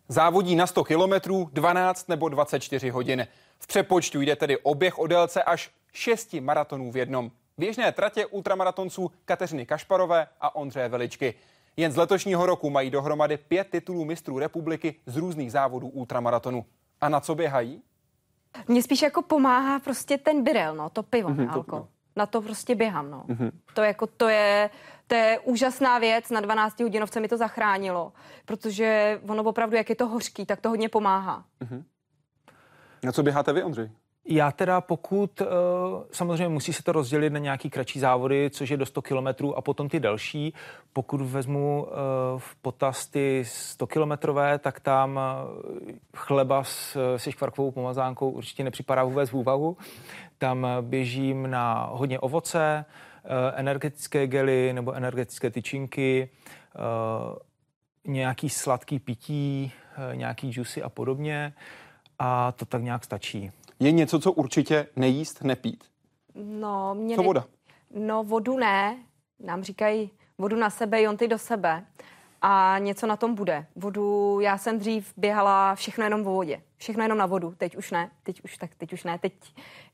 Závodí na 100 kilometrů 12 nebo 24 hodin. V přepočtu jde tedy oběh o délce až 6 maratonů v jednom. Běžné tratě ultramaratonců Kateřiny Kašparové a Ondřeje Veličky. Jen z letošního roku mají dohromady pět titulů mistrů republiky z různých závodů ultramaratonu. A na co běhají? Mně spíš jako pomáhá prostě ten birel, no, to pivo, mm-hmm, alko. Na to prostě běhám, no. Mm-hmm. To jako, to je, to je úžasná věc, na 12 hodinovce mi to zachránilo, protože ono opravdu, jak je to hořký, tak to hodně pomáhá. Mm-hmm. Na co běháte vy, Ondřej? Já teda pokud, eh, samozřejmě musí se to rozdělit na nějaký kratší závody, což je do 100 kilometrů a potom ty další. Pokud vezmu eh, v potaz ty 100 kilometrové, tak tam eh, chleba se škvarkovou pomazánkou určitě nepřipadá vůbec v úvahu. Tam běžím na hodně ovoce, energetické gely nebo energetické tyčinky, nějaký sladký pití, nějaký džusy a podobně. A to tak nějak stačí je něco, co určitě nejíst, nepít? No, mě Co voda? No, vodu ne. Nám říkají vodu na sebe, jonty do sebe. A něco na tom bude. Vodu, já jsem dřív běhala všechno jenom vo vodě. Všechno jenom na vodu. Teď už ne. Teď už, tak teď už ne. Teď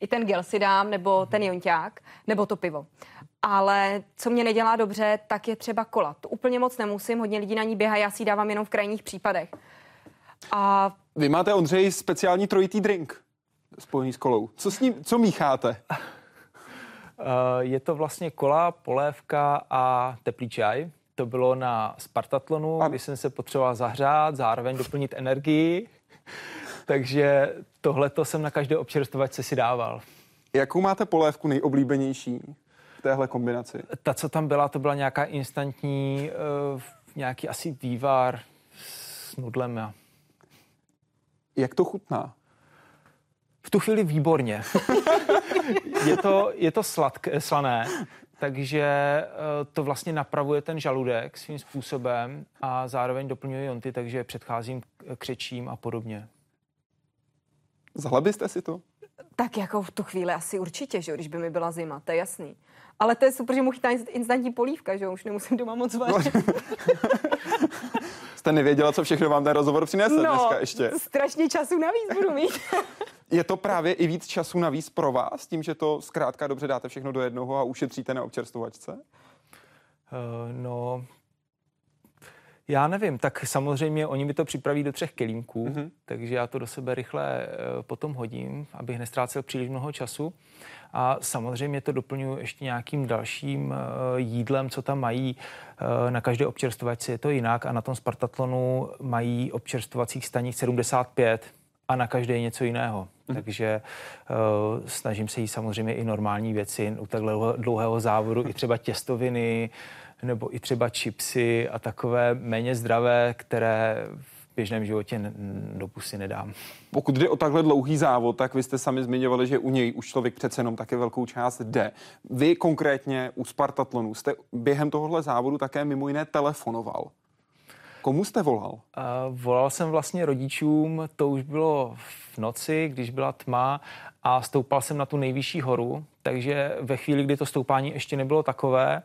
i ten gel si dám, nebo ten jonťák, nebo to pivo. Ale co mě nedělá dobře, tak je třeba kola. To úplně moc nemusím, hodně lidí na ní běhá, já si ji dávám jenom v krajních případech. A... Vy máte, Ondřej, speciální trojitý drink spojený s kolou. Co s ním, co mícháte? Eh, je to vlastně kola, polévka a teplý čaj. To bylo na Spartatlonu, a... kdy jsem se potřeboval zahřát, zároveň doplnit energii. Takže tohleto jsem na každé občerstvovačce si dával. Jakou máte polévku nejoblíbenější v téhle kombinaci? Ta, co tam byla, to byla nějaká instantní, uh, nějaký asi vývar s nudlem. Jak to chutná? V tu chvíli výborně. je, to, je to sladké, slané, takže eh, to vlastně napravuje ten žaludek svým způsobem a zároveň doplňuje jonty, takže předcházím křečím a podobně. Zahla si to? Tak jako v tu chvíli asi určitě, že když by mi byla zima, to je jasný. Ale to je super, že mu chytá instantní polívka, že už nemusím doma moc vařit. No. Jste nevěděla, co všechno vám ten rozhovor přinese no, dneska ještě. strašně času navíc budu mít. Je to právě i víc času navíc pro vás, tím, že to zkrátka dobře dáte všechno do jednoho a ušetříte na občerstvovačce? Uh, no, já nevím, tak samozřejmě oni mi to připraví do třech kelímků, mm-hmm. takže já to do sebe rychle uh, potom hodím, abych nestrácel příliš mnoho času. A samozřejmě to doplňuji ještě nějakým dalším uh, jídlem, co tam mají. Na každé občerstvovačce je to jinak a na tom Spartatlonu mají občerstvovacích stanic 75 a na každé něco jiného. Mm. Takže uh, snažím se jí samozřejmě i normální věci u takhle dlouhého závodu, i třeba těstoviny, nebo i třeba chipsy a takové méně zdravé, které v běžném životě do pusy nedám. Pokud jde o takhle dlouhý závod, tak vy jste sami zmiňovali, že u něj už člověk přece jenom také velkou část jde. Vy konkrétně u Spartatlonu jste během tohohle závodu také mimo jiné telefonoval. Komu jste volal? Uh, volal jsem vlastně rodičům, to už bylo v noci, když byla tma a stoupal jsem na tu nejvyšší horu, takže ve chvíli, kdy to stoupání ještě nebylo takové,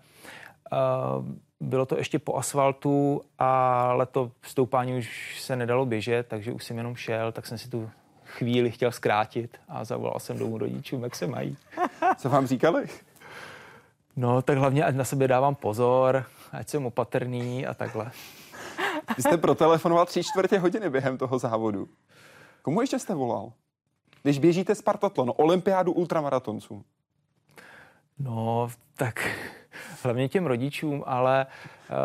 uh, bylo to ještě po asfaltu, ale to stoupání už se nedalo běžet, takže už jsem jenom šel, tak jsem si tu chvíli chtěl zkrátit a zavolal jsem domů rodičům, jak se mají. Co vám říkali? No, tak hlavně, ať na sebe dávám pozor, ať jsem opatrný a takhle. Vy jste protelefonoval tři čtvrtě hodiny během toho závodu. Komu ještě jste volal? Když běžíte Spartatlon, olympiádu ultramaratonců. No, tak hlavně těm rodičům, ale uh,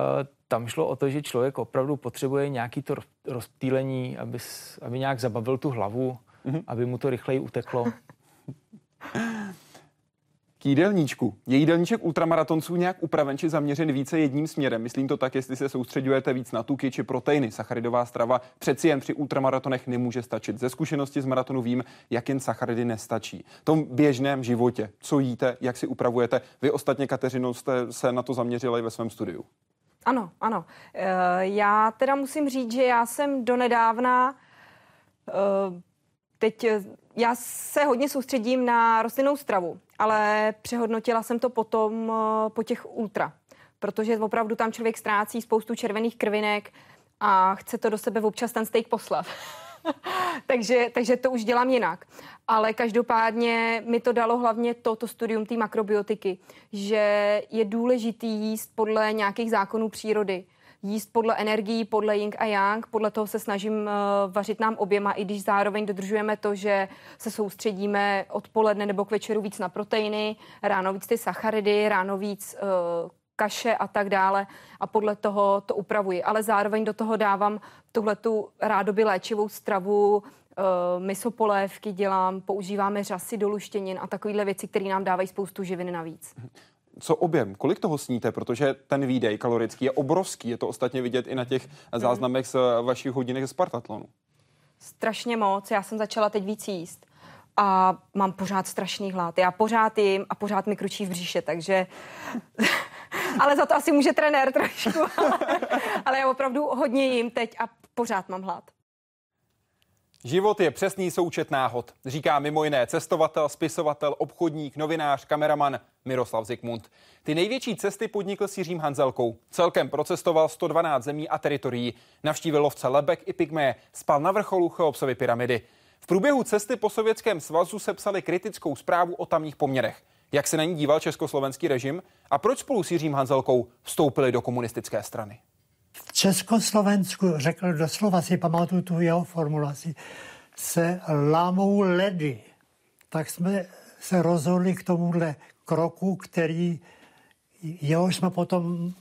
tam šlo o to, že člověk opravdu potřebuje nějaký to rozptýlení, aby, aby nějak zabavil tu hlavu, mm-hmm. aby mu to rychleji uteklo. K jídelníčku. Je jídelníček ultramaratonců nějak upraven či zaměřen více jedním směrem? Myslím to tak, jestli se soustředujete víc na tuky či proteiny. Sacharidová strava přeci jen při ultramaratonech nemůže stačit. Ze zkušenosti z maratonu vím, jak jen sacharidy nestačí. V tom běžném životě, co jíte, jak si upravujete. Vy ostatně, Kateřinou, jste se na to zaměřili ve svém studiu. Ano, ano. E, já teda musím říct, že já jsem donedávna e, Teď eh, já se hodně soustředím na rostlinnou stravu, ale přehodnotila jsem to potom eh, po těch ultra, protože opravdu tam člověk ztrácí spoustu červených krvinek a chce to do sebe občas ten steak poslat. takže, takže to už dělám jinak. Ale každopádně mi to dalo hlavně to, to studium té makrobiotiky, že je důležitý jíst podle nějakých zákonů přírody jíst podle energií, podle yin a yang. Podle toho se snažím uh, vařit nám oběma, i když zároveň dodržujeme to, že se soustředíme odpoledne nebo k večeru víc na proteiny, ráno víc ty sacharidy, ráno víc uh, kaše a tak dále a podle toho to upravuji. Ale zároveň do toho dávám tuhle tu rádoby léčivou stravu, uh, misopolévky dělám, používáme řasy do luštěnin a takovéhle věci, které nám dávají spoustu živin navíc. Co objem? Kolik toho sníte? Protože ten výdej kalorický je obrovský. Je to ostatně vidět i na těch mhm. záznamech z vašich hodinek z Spartatlonu. Strašně moc. Já jsem začala teď víc jíst a mám pořád strašný hlad. Já pořád jim a pořád mi kručí v bříše, takže... ale za to asi může trenér trošku. ale já opravdu hodně jim teď a pořád mám hlad. Život je přesný součet náhod, říká mimo jiné cestovatel, spisovatel, obchodník, novinář, kameraman Miroslav Zikmund. Ty největší cesty podnikl s Jiřím Hanzelkou. Celkem procestoval 112 zemí a teritorií. Navštívil lovce lebek i pygmé, spal na vrcholu Cheopsovy pyramidy. V průběhu cesty po Sovětském svazu se psali kritickou zprávu o tamních poměrech. Jak se na ní díval československý režim a proč spolu s Jiřím Hanzelkou vstoupili do komunistické strany? V Československu, řekl doslova si pamatuju tu jeho formulaci, se lámou ledy. Tak jsme se rozhodli k tomuhle kroku, který jeho jsme potom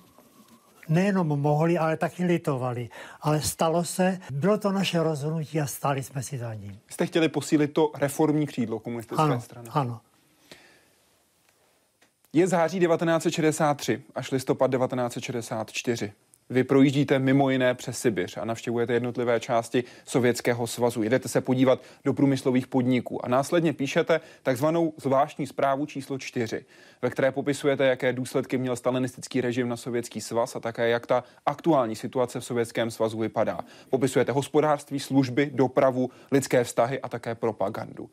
nejenom mohli, ale taky litovali. Ale stalo se, bylo to naše rozhodnutí a stali jsme si za ním. Jste chtěli posílit to reformní křídlo komunistické ano, strany? Ano. Je září 1963 až listopad 1964. Vy projíždíte mimo jiné přes Sibiř a navštěvujete jednotlivé části Sovětského svazu. Jedete se podívat do průmyslových podniků a následně píšete takzvanou zvláštní zprávu číslo 4, ve které popisujete, jaké důsledky měl stalinistický režim na Sovětský svaz a také jak ta aktuální situace v Sovětském svazu vypadá. Popisujete hospodářství, služby, dopravu, lidské vztahy a také propagandu.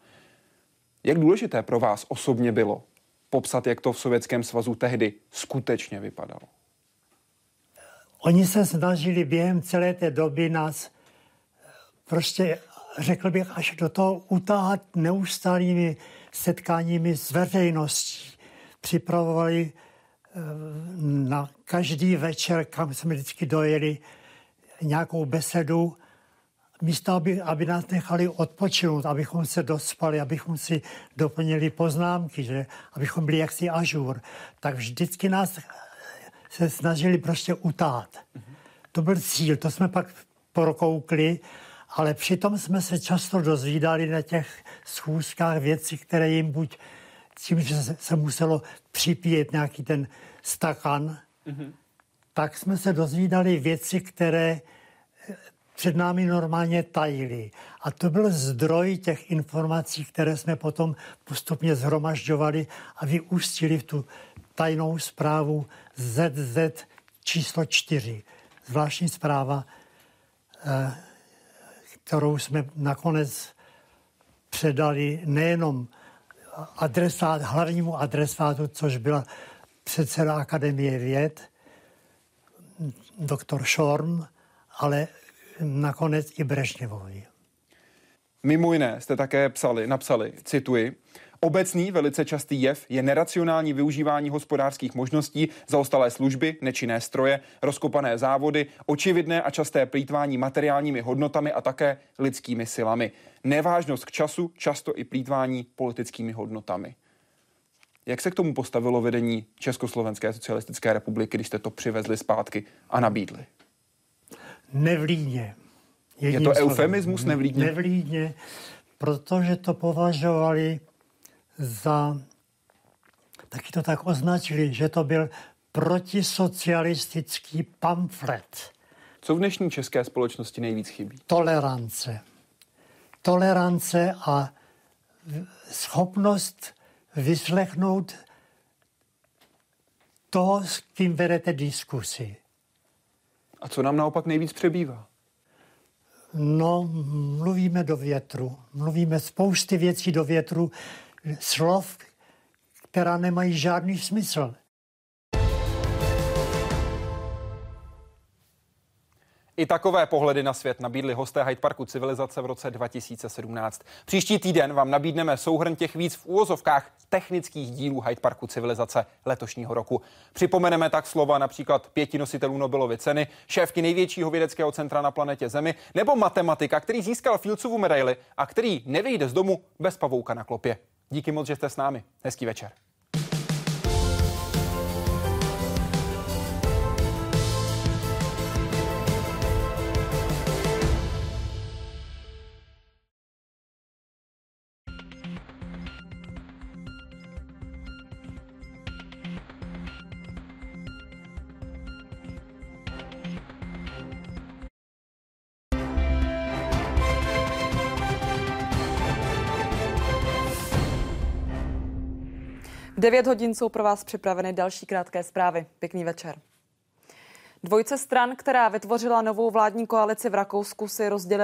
Jak důležité pro vás osobně bylo popsat, jak to v Sovětském svazu tehdy skutečně vypadalo? Oni se snažili během celé té doby nás prostě, řekl bych, až do toho utáhat neustálými setkáními s veřejností. Připravovali eh, na každý večer, kam jsme vždycky dojeli, nějakou besedu, místo, aby, aby nás nechali odpočinout, abychom se dospali, abychom si doplnili poznámky, že, abychom byli jaksi ažur, tak vždycky nás se snažili prostě utát. To byl cíl, to jsme pak prokoukli, ale přitom jsme se často dozvídali na těch schůzkách věci, které jim buď tím, že se muselo připít nějaký ten stakan, mm-hmm. tak jsme se dozvídali věci, které eh, před námi normálně tajili. A to byl zdroj těch informací, které jsme potom postupně zhromažďovali a vyústili v tu tajnou zprávu ZZ číslo 4. Zvláštní zpráva, eh, kterou jsme nakonec předali nejenom adresát, hlavnímu adresátu, což byla předseda Akademie věd, doktor Šorm, ale nakonec i Brežněvovi. Mimo jiné jste také psali, napsali, cituji, Obecný, velice častý jev je neracionální využívání hospodářských možností, zaostalé služby, nečinné stroje, rozkopané závody, očividné a časté plítvání materiálními hodnotami a také lidskými silami. Nevážnost k času, často i plítvání politickými hodnotami. Jak se k tomu postavilo vedení Československé socialistické republiky, když jste to přivezli zpátky a nabídli? Nevlídně. Je to eufemismus nevlídně? Nevlídně, protože to považovali za, taky to tak označili, že to byl protisocialistický pamflet. Co v dnešní české společnosti nejvíc chybí? Tolerance. Tolerance a schopnost vyslechnout toho, s kým vedete diskusi. A co nám naopak nejvíc přebývá? No, mluvíme do větru. Mluvíme spousty věcí do větru, slov, která nemají žádný smysl. I takové pohledy na svět nabídli hosté Hyde Parku civilizace v roce 2017. Příští týden vám nabídneme souhrn těch víc v úvozovkách technických dílů Hyde Parku civilizace letošního roku. Připomeneme tak slova například pěti nositelů Nobelovy ceny, šéfky největšího vědeckého centra na planetě Zemi, nebo matematika, který získal Fieldsovu medaili a který nevyjde z domu bez pavouka na klopě. Díky moc, že jste s námi. Hezký večer. 9 hodin jsou pro vás připraveny další krátké zprávy. Pěkný večer. Dvojce stran, která vytvořila novou vládní koalici v Rakousku, si rozdělila